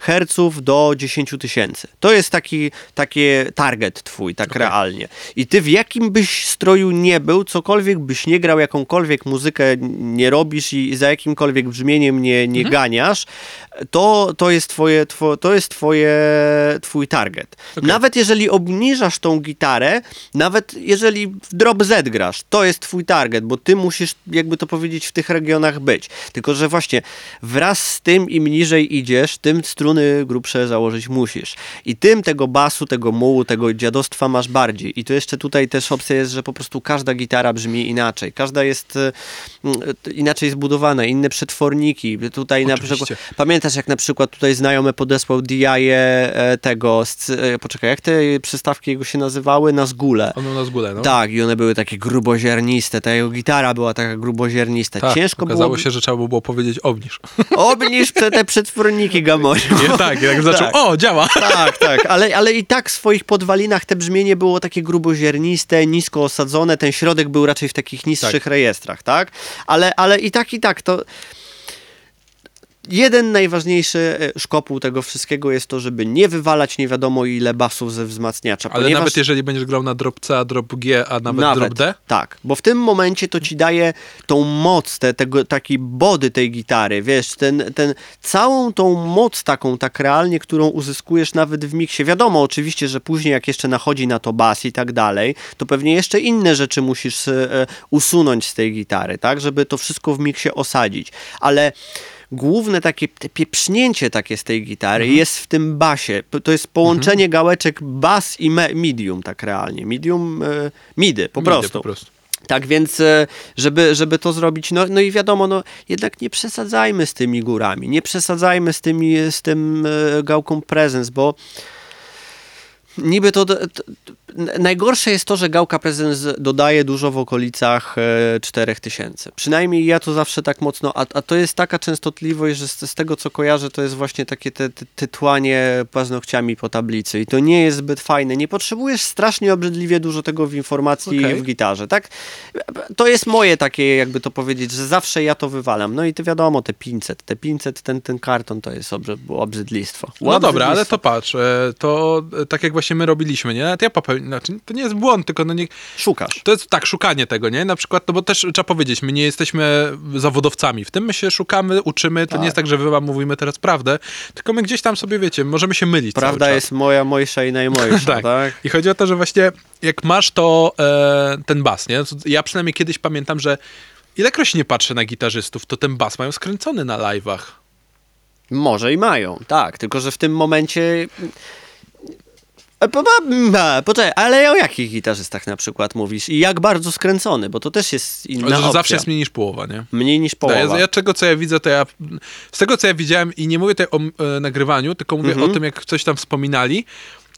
Hz do 10 tysięcy. To jest taki, taki target twój, tak realnie. I ty w jakim byś stroju nie był, cokolwiek byś nie grał, jakąkolwiek muzykę nie robisz i za jakimkolwiek brzmieniem nie, nie ganiasz, to, to jest twoje, two, to jest twoje, twój target. Nawet jeżeli obniżasz tą gitarę, nawet jeżeli w drop Z grasz, to jest twój target, bo ty musisz, jakby to powiedzieć, w tych regionach być. Tylko, że właśnie wraz z tym im niżej idziesz, tym struny grubsze założyć musisz. I tym tego basu, tego mułu, tego dziadostwa masz bardziej. I to jeszcze tutaj też opcja jest, że po prostu każda gitara brzmi inaczej. Każda jest e, inaczej zbudowana, inne przetworniki. Tutaj na Oczywiście. przykład, pamiętasz jak na przykład tutaj znajomy podesłał DI e, tego, e, poczekaj, jak te przystawki jego się nazywały? Na zgule. On miał na zgulę, no. Tak, i one były takie grubozierniste, ta jego gitara była taka gruboziernista. Tak, Ciężko okazało było się, że trzeba było powiedzieć obniż. obniż te, te przetworniki gamoniu. Nie, tak, jak zaczął, Tak. o, działa. Tak, tak, ale, ale i tak w swoich podwalinach te brzmienie było takie grubozierniste, nisko osadzone, ten środek był raczej w takich niższych Tak. rejestrach, tak? Ale, ale i tak, i tak to... jeden najważniejszy e, szkopuł tego wszystkiego jest to, żeby nie wywalać nie wiadomo ile basów ze wzmacniacza. Ale nawet jeżeli będziesz grał na drop C, a drop G, a nawet, drop D? Tak, bo w tym momencie to ci daje tą moc, te, tego, taki body tej gitary, wiesz, ten, ten, całą tą moc taką, tak realnie, którą uzyskujesz nawet w miksie. Wiadomo oczywiście, że później jak jeszcze nachodzi na to bas i tak dalej, to pewnie jeszcze inne rzeczy musisz e, usunąć z tej gitary, tak, żeby to wszystko w miksie osadzić, ale główne takie pieprznięcie takie z tej gitary Mhm. jest w tym basie. To jest połączenie gałeczek bas i me- medium, tak realnie. Medium, e, midy, po Idę prostu. po prostu. Tak więc, e, żeby, żeby to zrobić, no, no i wiadomo, no, jednak nie przesadzajmy z tymi górami, nie przesadzajmy z, tymi, z tym e, gałką Presence, bo niby to, to, to najgorsze jest to, że gałka Presence dodaje dużo w okolicach e, 4000. Przynajmniej ja to zawsze tak mocno, a, a to jest taka częstotliwość, że z, z tego co kojarzę, to jest właśnie takie te, te, tytłanie paznokciami po tablicy i to nie jest zbyt fajne. Nie potrzebujesz strasznie obrzydliwie dużo tego w informacji Okej. w gitarze, tak? To jest moje takie, jakby to powiedzieć, że zawsze ja to wywalam. No i to wiadomo, te 500, te 500, ten, ten karton to jest obrzydlistwo. No dobra, ale to patrz, e, to e, tak jak właśnie my robiliśmy, nie? To ja popełniłem, znaczy, to nie jest błąd, tylko no nie, Szukasz. to jest tak, szukanie tego, nie? Na przykład, no bo też trzeba powiedzieć, my nie jesteśmy zawodowcami, w tym my się szukamy, uczymy, to Tak. nie jest tak, że wy wam mówimy teraz prawdę, tylko my gdzieś tam sobie, wiecie, możemy się mylić Prawda jest moja, mojsza i najmojsza, tak. tak? I chodzi o to, że właśnie jak masz to, e, ten bas, nie? Ja przynajmniej kiedyś pamiętam, że ilekroć nie patrzę na gitarzystów, to ten bas mają skręcony na live'ach. Może i mają, tak, tylko że w tym momencie... E, po- po- Poczekaj, ale o jakich gitarzystach na przykład mówisz? I jak bardzo skręcony, bo to też jest inna że opcja. zawsze jest mniej niż połowa, nie? Mniej niż połowa. ja, ja czego co ja widzę, to ja z tego co ja widziałem i nie mówię tutaj o e, nagrywaniu, tylko mówię Mhm. o tym, jak coś tam wspominali,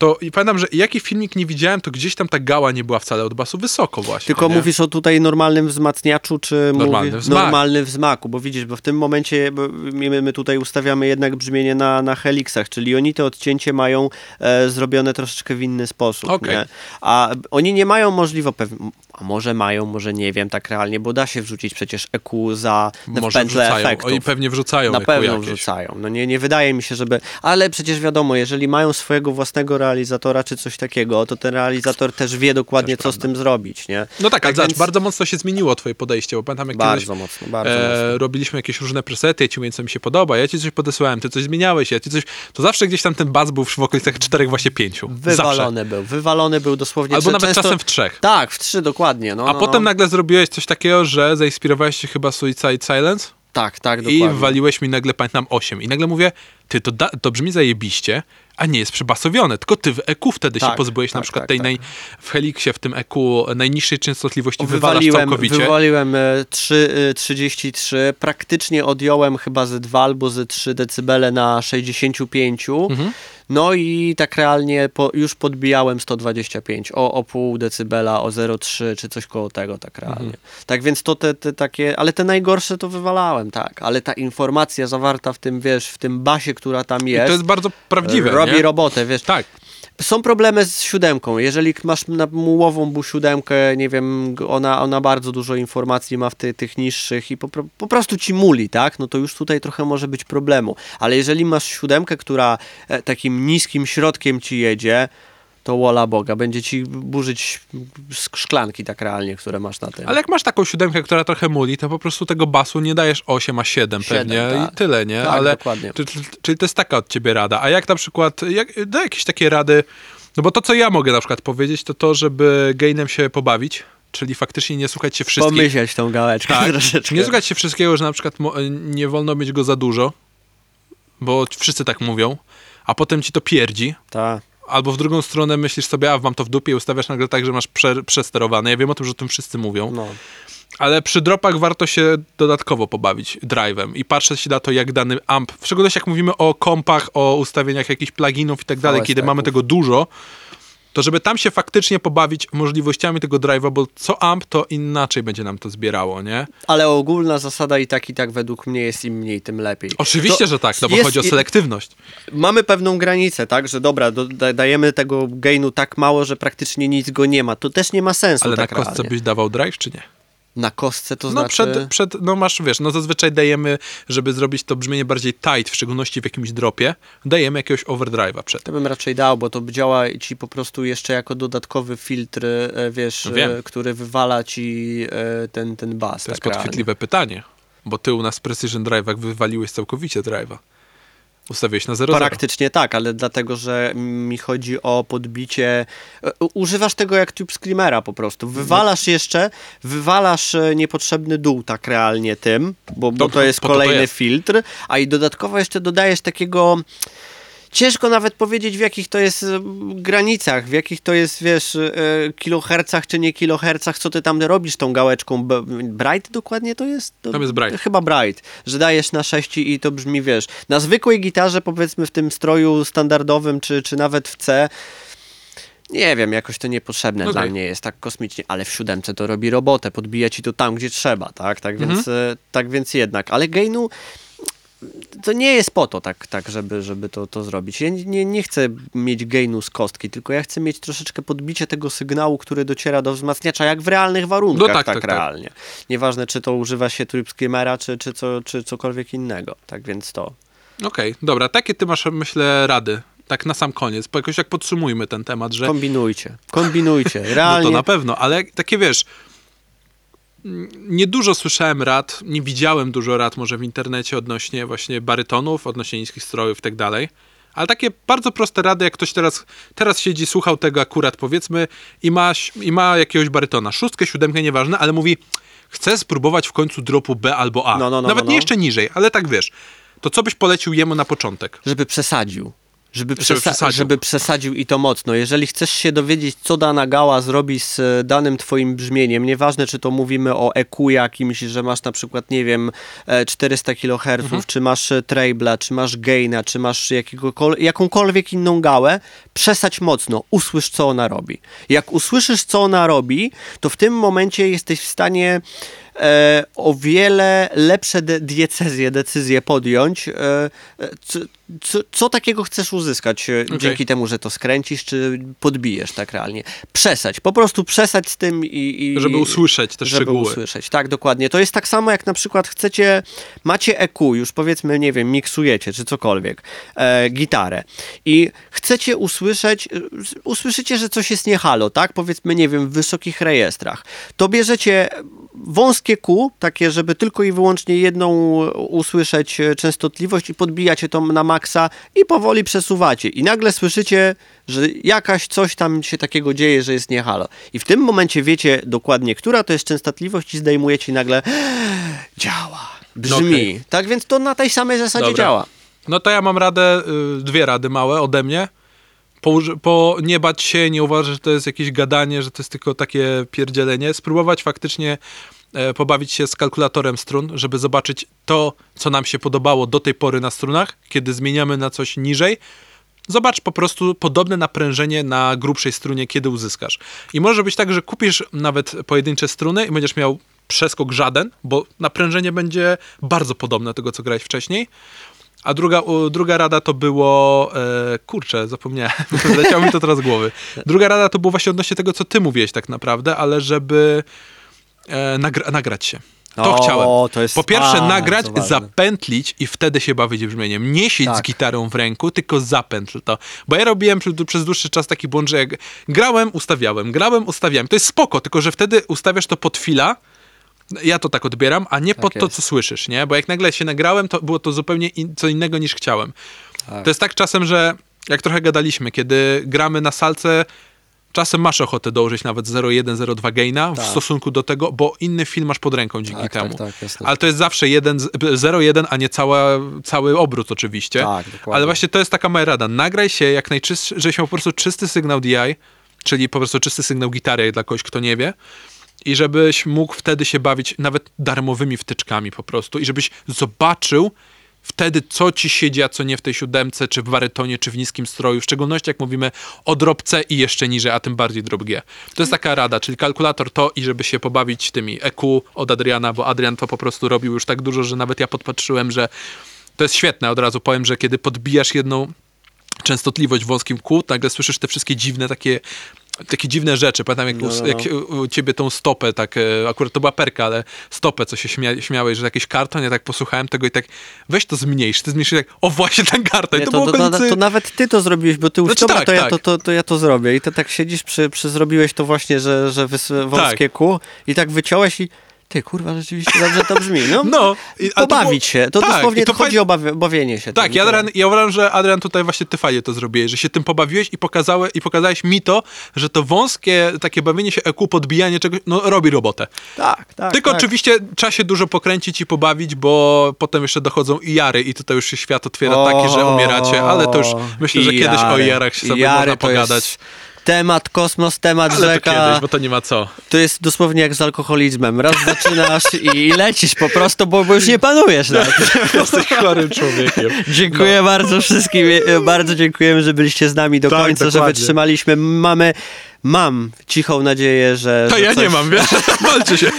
to i pamiętam, że jaki filmik nie widziałem, to gdzieś tam ta gała nie była wcale od basu wysoko właśnie. Tylko nie? mówisz o tutaj normalnym wzmacniaczu, czy Normalny mówisz wzmak. normalny wzmaku, bo widzisz, bo w tym momencie my, my tutaj ustawiamy jednak brzmienie na, na heliksach, czyli oni te odcięcie mają e, zrobione troszeczkę w inny sposób, nie? A oni nie mają możliwe, pew- a może mają, może nie wiem tak realnie, bo da się wrzucić przecież EQ za Może pętlę wrzucają, efektów. oni pewnie wrzucają Na EQ pewno jakieś. wrzucają. No nie, nie wydaje mi się, żeby. Ale przecież wiadomo, jeżeli mają swojego własnego realizatora czy coś takiego, to ten realizator też wie dokładnie, Też co z tym zrobić, nie? No tak, ale Tak zobacz, więc- bardzo mocno się zmieniło twoje podejście, bo pamiętam jak Bardzo kiedyś mocno, bardzo e, mocno. robiliśmy jakieś różne presety, ja ci mówię, co mi się podoba, ja ci coś podesłałem, ty coś zmieniałeś, ja ci coś, to zawsze gdzieś tam ten bas był w okolicach czterech, właśnie pięciu. Zawsze. Wywalony był, wywalony był dosłownie. Albo nawet często... czasem w trzech. Tak, w trzy dokładnie. No, A no, potem no. nagle zrobiłeś coś takiego, że zainspirowałeś się chyba Suicide Silence Tak, tak, i dokładnie. waliłeś mi nagle, pamiętam, 8. I nagle mówię, ty, to, da, to brzmi zajebiście, a nie jest przebasowione, tylko ty w EQ wtedy się Tak, pozbyłeś na tak, przykład tak, tej tak. Naj, w Heliksie, w tym EQ najniższej częstotliwości wywalasz Wywaliłem, całkowicie. wywaliłem e, 3, e, 33, praktycznie odjąłem chyba ze 2 albo ze 3 decybele na 65. Mhm. No i tak realnie po, już podbijałem 125 o, o pół decybela, o 0,3 czy coś koło tego tak realnie. Mhm. Tak więc to te, te takie, ale te najgorsze to wywalałem, tak. Ale ta informacja zawarta w tym, wiesz, w tym basie, która tam I jest, to jest bardzo prawdziwe, robi nie? robotę, wiesz. Tak. Są problemy z siódemką. Jeżeli masz na mułową bu siódemkę, nie wiem, ona, ona bardzo dużo informacji ma w ty, tych niższych i po, po prostu ci muli, tak? No to już tutaj trochę może być problemu. Ale jeżeli masz siódemkę, która e, takim niskim środkiem ci jedzie, to wola Boga, będzie ci burzyć szklanki tak realnie, które masz na tym. Ale jak masz taką siódemkę, która trochę muli, to po prostu tego basu nie dajesz 8, a 7 Siedem, pewnie tak. i tyle, nie? Tak, Ale, dokładnie. Czyli, to jest taka od ciebie rada. A jak na przykład, jak, jakieś takie rady, no bo to, co ja mogę na przykład powiedzieć, to to, żeby gainem się pobawić, czyli faktycznie nie słuchać się wszystkich. Pomyśleć tą gałeczkę Tak, troszeczkę. nie słuchać się wszystkiego, że na przykład nie wolno mieć go za dużo, bo wszyscy tak mówią, a potem ci to pierdzi. Tak. Albo w drugą stronę myślisz sobie, a mam to w dupie i ustawiasz nagle tak, że masz prze, przesterowane. Ja wiem o tym, że o tym wszyscy mówią. No. Ale przy dropach warto się dodatkowo pobawić drive'em i patrzeć na to, jak dany amp, w szczególności jak mówimy o kompach, o ustawieniach jakichś pluginów i tak dalej, kiedy mamy tego dużo, to żeby tam się faktycznie pobawić możliwościami tego drive'a, bo co amp, to inaczej będzie nam to zbierało, nie? Ale ogólna zasada i tak, i tak według mnie jest im mniej, tym lepiej. Oczywiście, To że tak, no bo jest- chodzi o selektywność. mamy pewną granicę, tak, że dobra, do, da, dajemy tego gainu tak mało, że praktycznie nic go nie ma. To też nie ma sensu Ale tak na kostce realnie. byś dawał drive, czy nie? Na kostce to No, znaczy... przed, przed, no masz, wiesz, no zazwyczaj dajemy, żeby zrobić to brzmienie bardziej tight, w szczególności w jakimś dropie, dajemy jakiegoś overdrive'a przed. To bym raczej dał, bo to działa ci po prostu jeszcze jako dodatkowy filtr, e, wiesz, Wiem. e, który wywala ci e, ten, ten bas. To jest tak podchwytliwe pytanie, bo ty u nas w Precision Drive'ach wywaliłeś całkowicie drive'a. Ustawiłeś na 0 Praktycznie tak, ale dlatego, że mi chodzi o podbicie. e, Używasz tego jak tube screamera po prostu. Wywalasz jeszcze, wywalasz e, niepotrzebny dół tak realnie tym, bo, bo To- to jest to to kolejny jest. filtr, a i dodatkowo jeszcze dodajesz takiego. Ciężko nawet powiedzieć, w jakich to jest granicach, w jakich to jest, wiesz, e, kilohercach czy nie kilohercach, co ty tam robisz tą gałeczką. Bright dokładnie to jest? To, Tam jest bright. Chyba bright, że dajesz na 6 i to brzmi, wiesz, na zwykłej gitarze, powiedzmy w tym stroju standardowym, czy, czy nawet w C, nie wiem, jakoś to niepotrzebne Okej. dla mnie jest tak kosmicznie, ale w siódemce to robi robotę, podbija ci to tam, gdzie trzeba, tak? Tak więc, e, tak więc jednak, ale gainu to nie jest po to, tak, tak żeby, żeby to, to zrobić. Ja nie- nie, chcę mieć gainu z kostki, tylko ja chcę mieć troszeczkę podbicie tego sygnału, który dociera do wzmacniacza, jak w realnych warunkach, No tak, tak, tak, tak. realnie. Nieważne, czy to używa się tryb screamera, czy, czy, co, czy cokolwiek innego. Tak więc to. Okej, dobra, takie ty masz, myślę, rady. Tak na sam koniec, bo jakoś jak podsumujmy ten temat, że Kombinujcie, kombinujcie. no Realnie. to na pewno, ale takie wiesz, niedużo słyszałem rad, nie widziałem dużo rad może w internecie odnośnie właśnie barytonów, odnośnie niskich strojów i tak dalej. Ale takie bardzo proste rady, jak ktoś teraz, teraz siedzi, słuchał tego akurat powiedzmy i ma, i ma jakiegoś barytona, szóstkę, siódemkę, nieważne, ale mówi, chcę spróbować w końcu dropu B albo A. No, no, no, Nawet no, nie no. jeszcze niżej, ale tak wiesz. To co byś polecił jemu na początek? żeby przesadził. Żeby, Żeby przesa- przesadził. żeby przesadził i to mocno. Jeżeli chcesz się dowiedzieć, co dana gała zrobi z e, danym twoim brzmieniem, nieważne czy to mówimy o EQ jakimś, że masz na przykład, nie wiem, e, 400 kHz, Mhm. czy masz e, trebla, czy masz gaina, czy masz jakąkolwiek inną gałę, przesadź mocno, usłysz co ona robi. Jak usłyszysz co ona robi, to w tym momencie jesteś w stanie e, o wiele lepsze de- diecezje, decyzje podjąć. E, e, co, co, co takiego chcesz uzyskać e, dzięki temu, że to skręcisz, czy podbijesz tak realnie? Przesać, po prostu przesać z tym i... i Żeby usłyszeć te żeby szczegóły. usłyszeć, tak, dokładnie. To jest tak samo, jak na przykład chcecie, macie EQ, już powiedzmy, nie wiem, miksujecie, czy cokolwiek, e, gitarę i chcecie usłyszeć, usłyszycie, że coś jest nie halo, tak, powiedzmy, nie wiem, w wysokich rejestrach. To bierzecie wąskie Q, takie, żeby tylko i wyłącznie jedną usłyszeć e, częstotliwość i podbijacie to na maksa i powoli przesuwacie i nagle słyszycie, że jakaś coś tam się takiego dzieje, że jest nie halo. I w tym momencie wiecie dokładnie, która to jest częstotliwość i zdejmujecie i nagle działa, brzmi. Okej. Tak więc to na tej samej zasadzie Dobra. działa. No to ja mam radę, y, dwie rady małe ode mnie. Po, po nie bać się, nie uważać, że to jest jakieś gadanie, że to jest tylko takie pierdzielenie. Spróbować faktycznie pobawić się z kalkulatorem strun, żeby zobaczyć to, co nam się podobało do tej pory na strunach, kiedy zmieniamy na coś niżej. Zobacz po prostu podobne naprężenie na grubszej strunie, kiedy uzyskasz. I może być tak, że kupisz nawet pojedyncze struny i będziesz miał przeskok żaden, bo naprężenie będzie bardzo podobne do tego, co grałeś wcześniej. A druga, druga rada to było. E, kurczę, zapomniałem. Leciało mi to teraz z głowy. Druga rada to było właśnie odnośnie tego, co ty mówiłeś tak naprawdę, ale żeby e, nagra, nagrać się. To O, chciałem. to jest po pierwsze, bardzo nagrać, zapętlić i wtedy się bawić brzmieniem. Nie siedź z Tak. gitarą w ręku, tylko zapętl to. Bo ja robiłem przy, przez dłuższy czas taki błąd, że jak grałem, ustawiałem, grałem, ustawiałem. To jest spoko, tylko że wtedy ustawiasz to pod fila. Ja to tak odbieram, a nie pod to, jest. co słyszysz, nie? Bo jak nagle się nagrałem, to było to zupełnie in, co innego niż chciałem. Tak. To jest tak czasem, że jak trochę gadaliśmy, kiedy gramy na salce, czasem masz ochotę dołożyć nawet 0,1, 0,2 gaina w Tak. stosunku do tego, bo inny film masz pod ręką dzięki Tak, temu. tak, tak, jasne. Ale to jest zawsze jeden z- 0,1, a nie cała, cały obrót oczywiście. Tak. Ale właśnie to jest taka moja rada. Nagraj się jak najczystszy, żebyś miał po prostu czysty sygnał DI, czyli po prostu czysty sygnał gitary dla kogoś, kto nie wie. I żebyś mógł wtedy się bawić nawet darmowymi wtyczkami po prostu. I żebyś zobaczył wtedy, co ci siedzi, a co nie w tej siódemce, czy w barytonie, czy w niskim stroju. W szczególności jak mówimy o drop C i jeszcze niżej, a tym bardziej drop. To jest taka rada, czyli kalkulator to i żeby się pobawić tymi EQ od Adriana, bo Adrian to po prostu robił już tak dużo, że nawet ja podpatrzyłem, że to jest świetne. Od razu powiem, że kiedy podbijasz jedną częstotliwość w wąskim kół, nagle słyszysz te wszystkie dziwne takie takie dziwne rzeczy. Pamiętam, jak, No, u, no, jak u- u ciebie tą stopę, tak, e, akurat to była perka, ale stopę, co się śmia, śmiałeś, że jakiś karton, ja tak posłuchałem tego i tak, weź to zmniejsz, ty zmniejszysz tak, o właśnie ten karton. Nie, I to, to, było to, to, okolicy... nawet ty to zrobiłeś, bo ty już Znaczy tak, to, ja, tak. to, to, to ja to zrobię. I to tak siedzisz, przy, przy zrobiłeś to właśnie, że, że wys, wąskie kół i tak wyciąłeś i ty, kurwa, rzeczywiście dobrze to brzmi. No, No, i- to pobawić było- się. To tak, dosłownie to to chodzi o bawi- bawienie się. Tak, tym, ja, to- Adrian, ja uważam, że Adrian tutaj właśnie ty fajnie to zrobiłeś, że się tym pobawiłeś i, pokazałeś, i pokazałeś mi to, że to wąskie takie bawienie się EQ, podbijanie czegoś, no robi robotę. Tak, tak. Tylko tak. oczywiście trzeba się dużo pokręcić i pobawić, bo potem jeszcze dochodzą i jary i tutaj już się świat otwiera taki, że umieracie, ale to już myślę, że kiedyś o jarach się sobie jary można to pogadać. Jest temat kosmos, temat Ale to rzeka. kiedyś, bo to nie ma co. To jest dosłownie jak z alkoholizmem. Raz zaczynasz i lecisz po prostu, bo, bo już nie panujesz na tym. Jesteś chorym człowiekiem. Dziękuję bardzo wszystkim. Bardzo dziękujemy, że byliście z nami do Tak, końca, że dokładnie. wytrzymaliśmy. Mamy, mam cichą nadzieję, że. To że ja coś, nie mam, wiesz? Walczy się.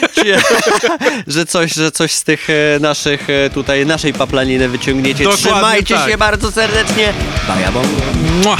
że coś, że coś z tych e, naszych e, tutaj, naszej paplaniny wyciągniecie. Dokładnie Trzymajcie tak. się bardzo serdecznie. Baja bom. Mua.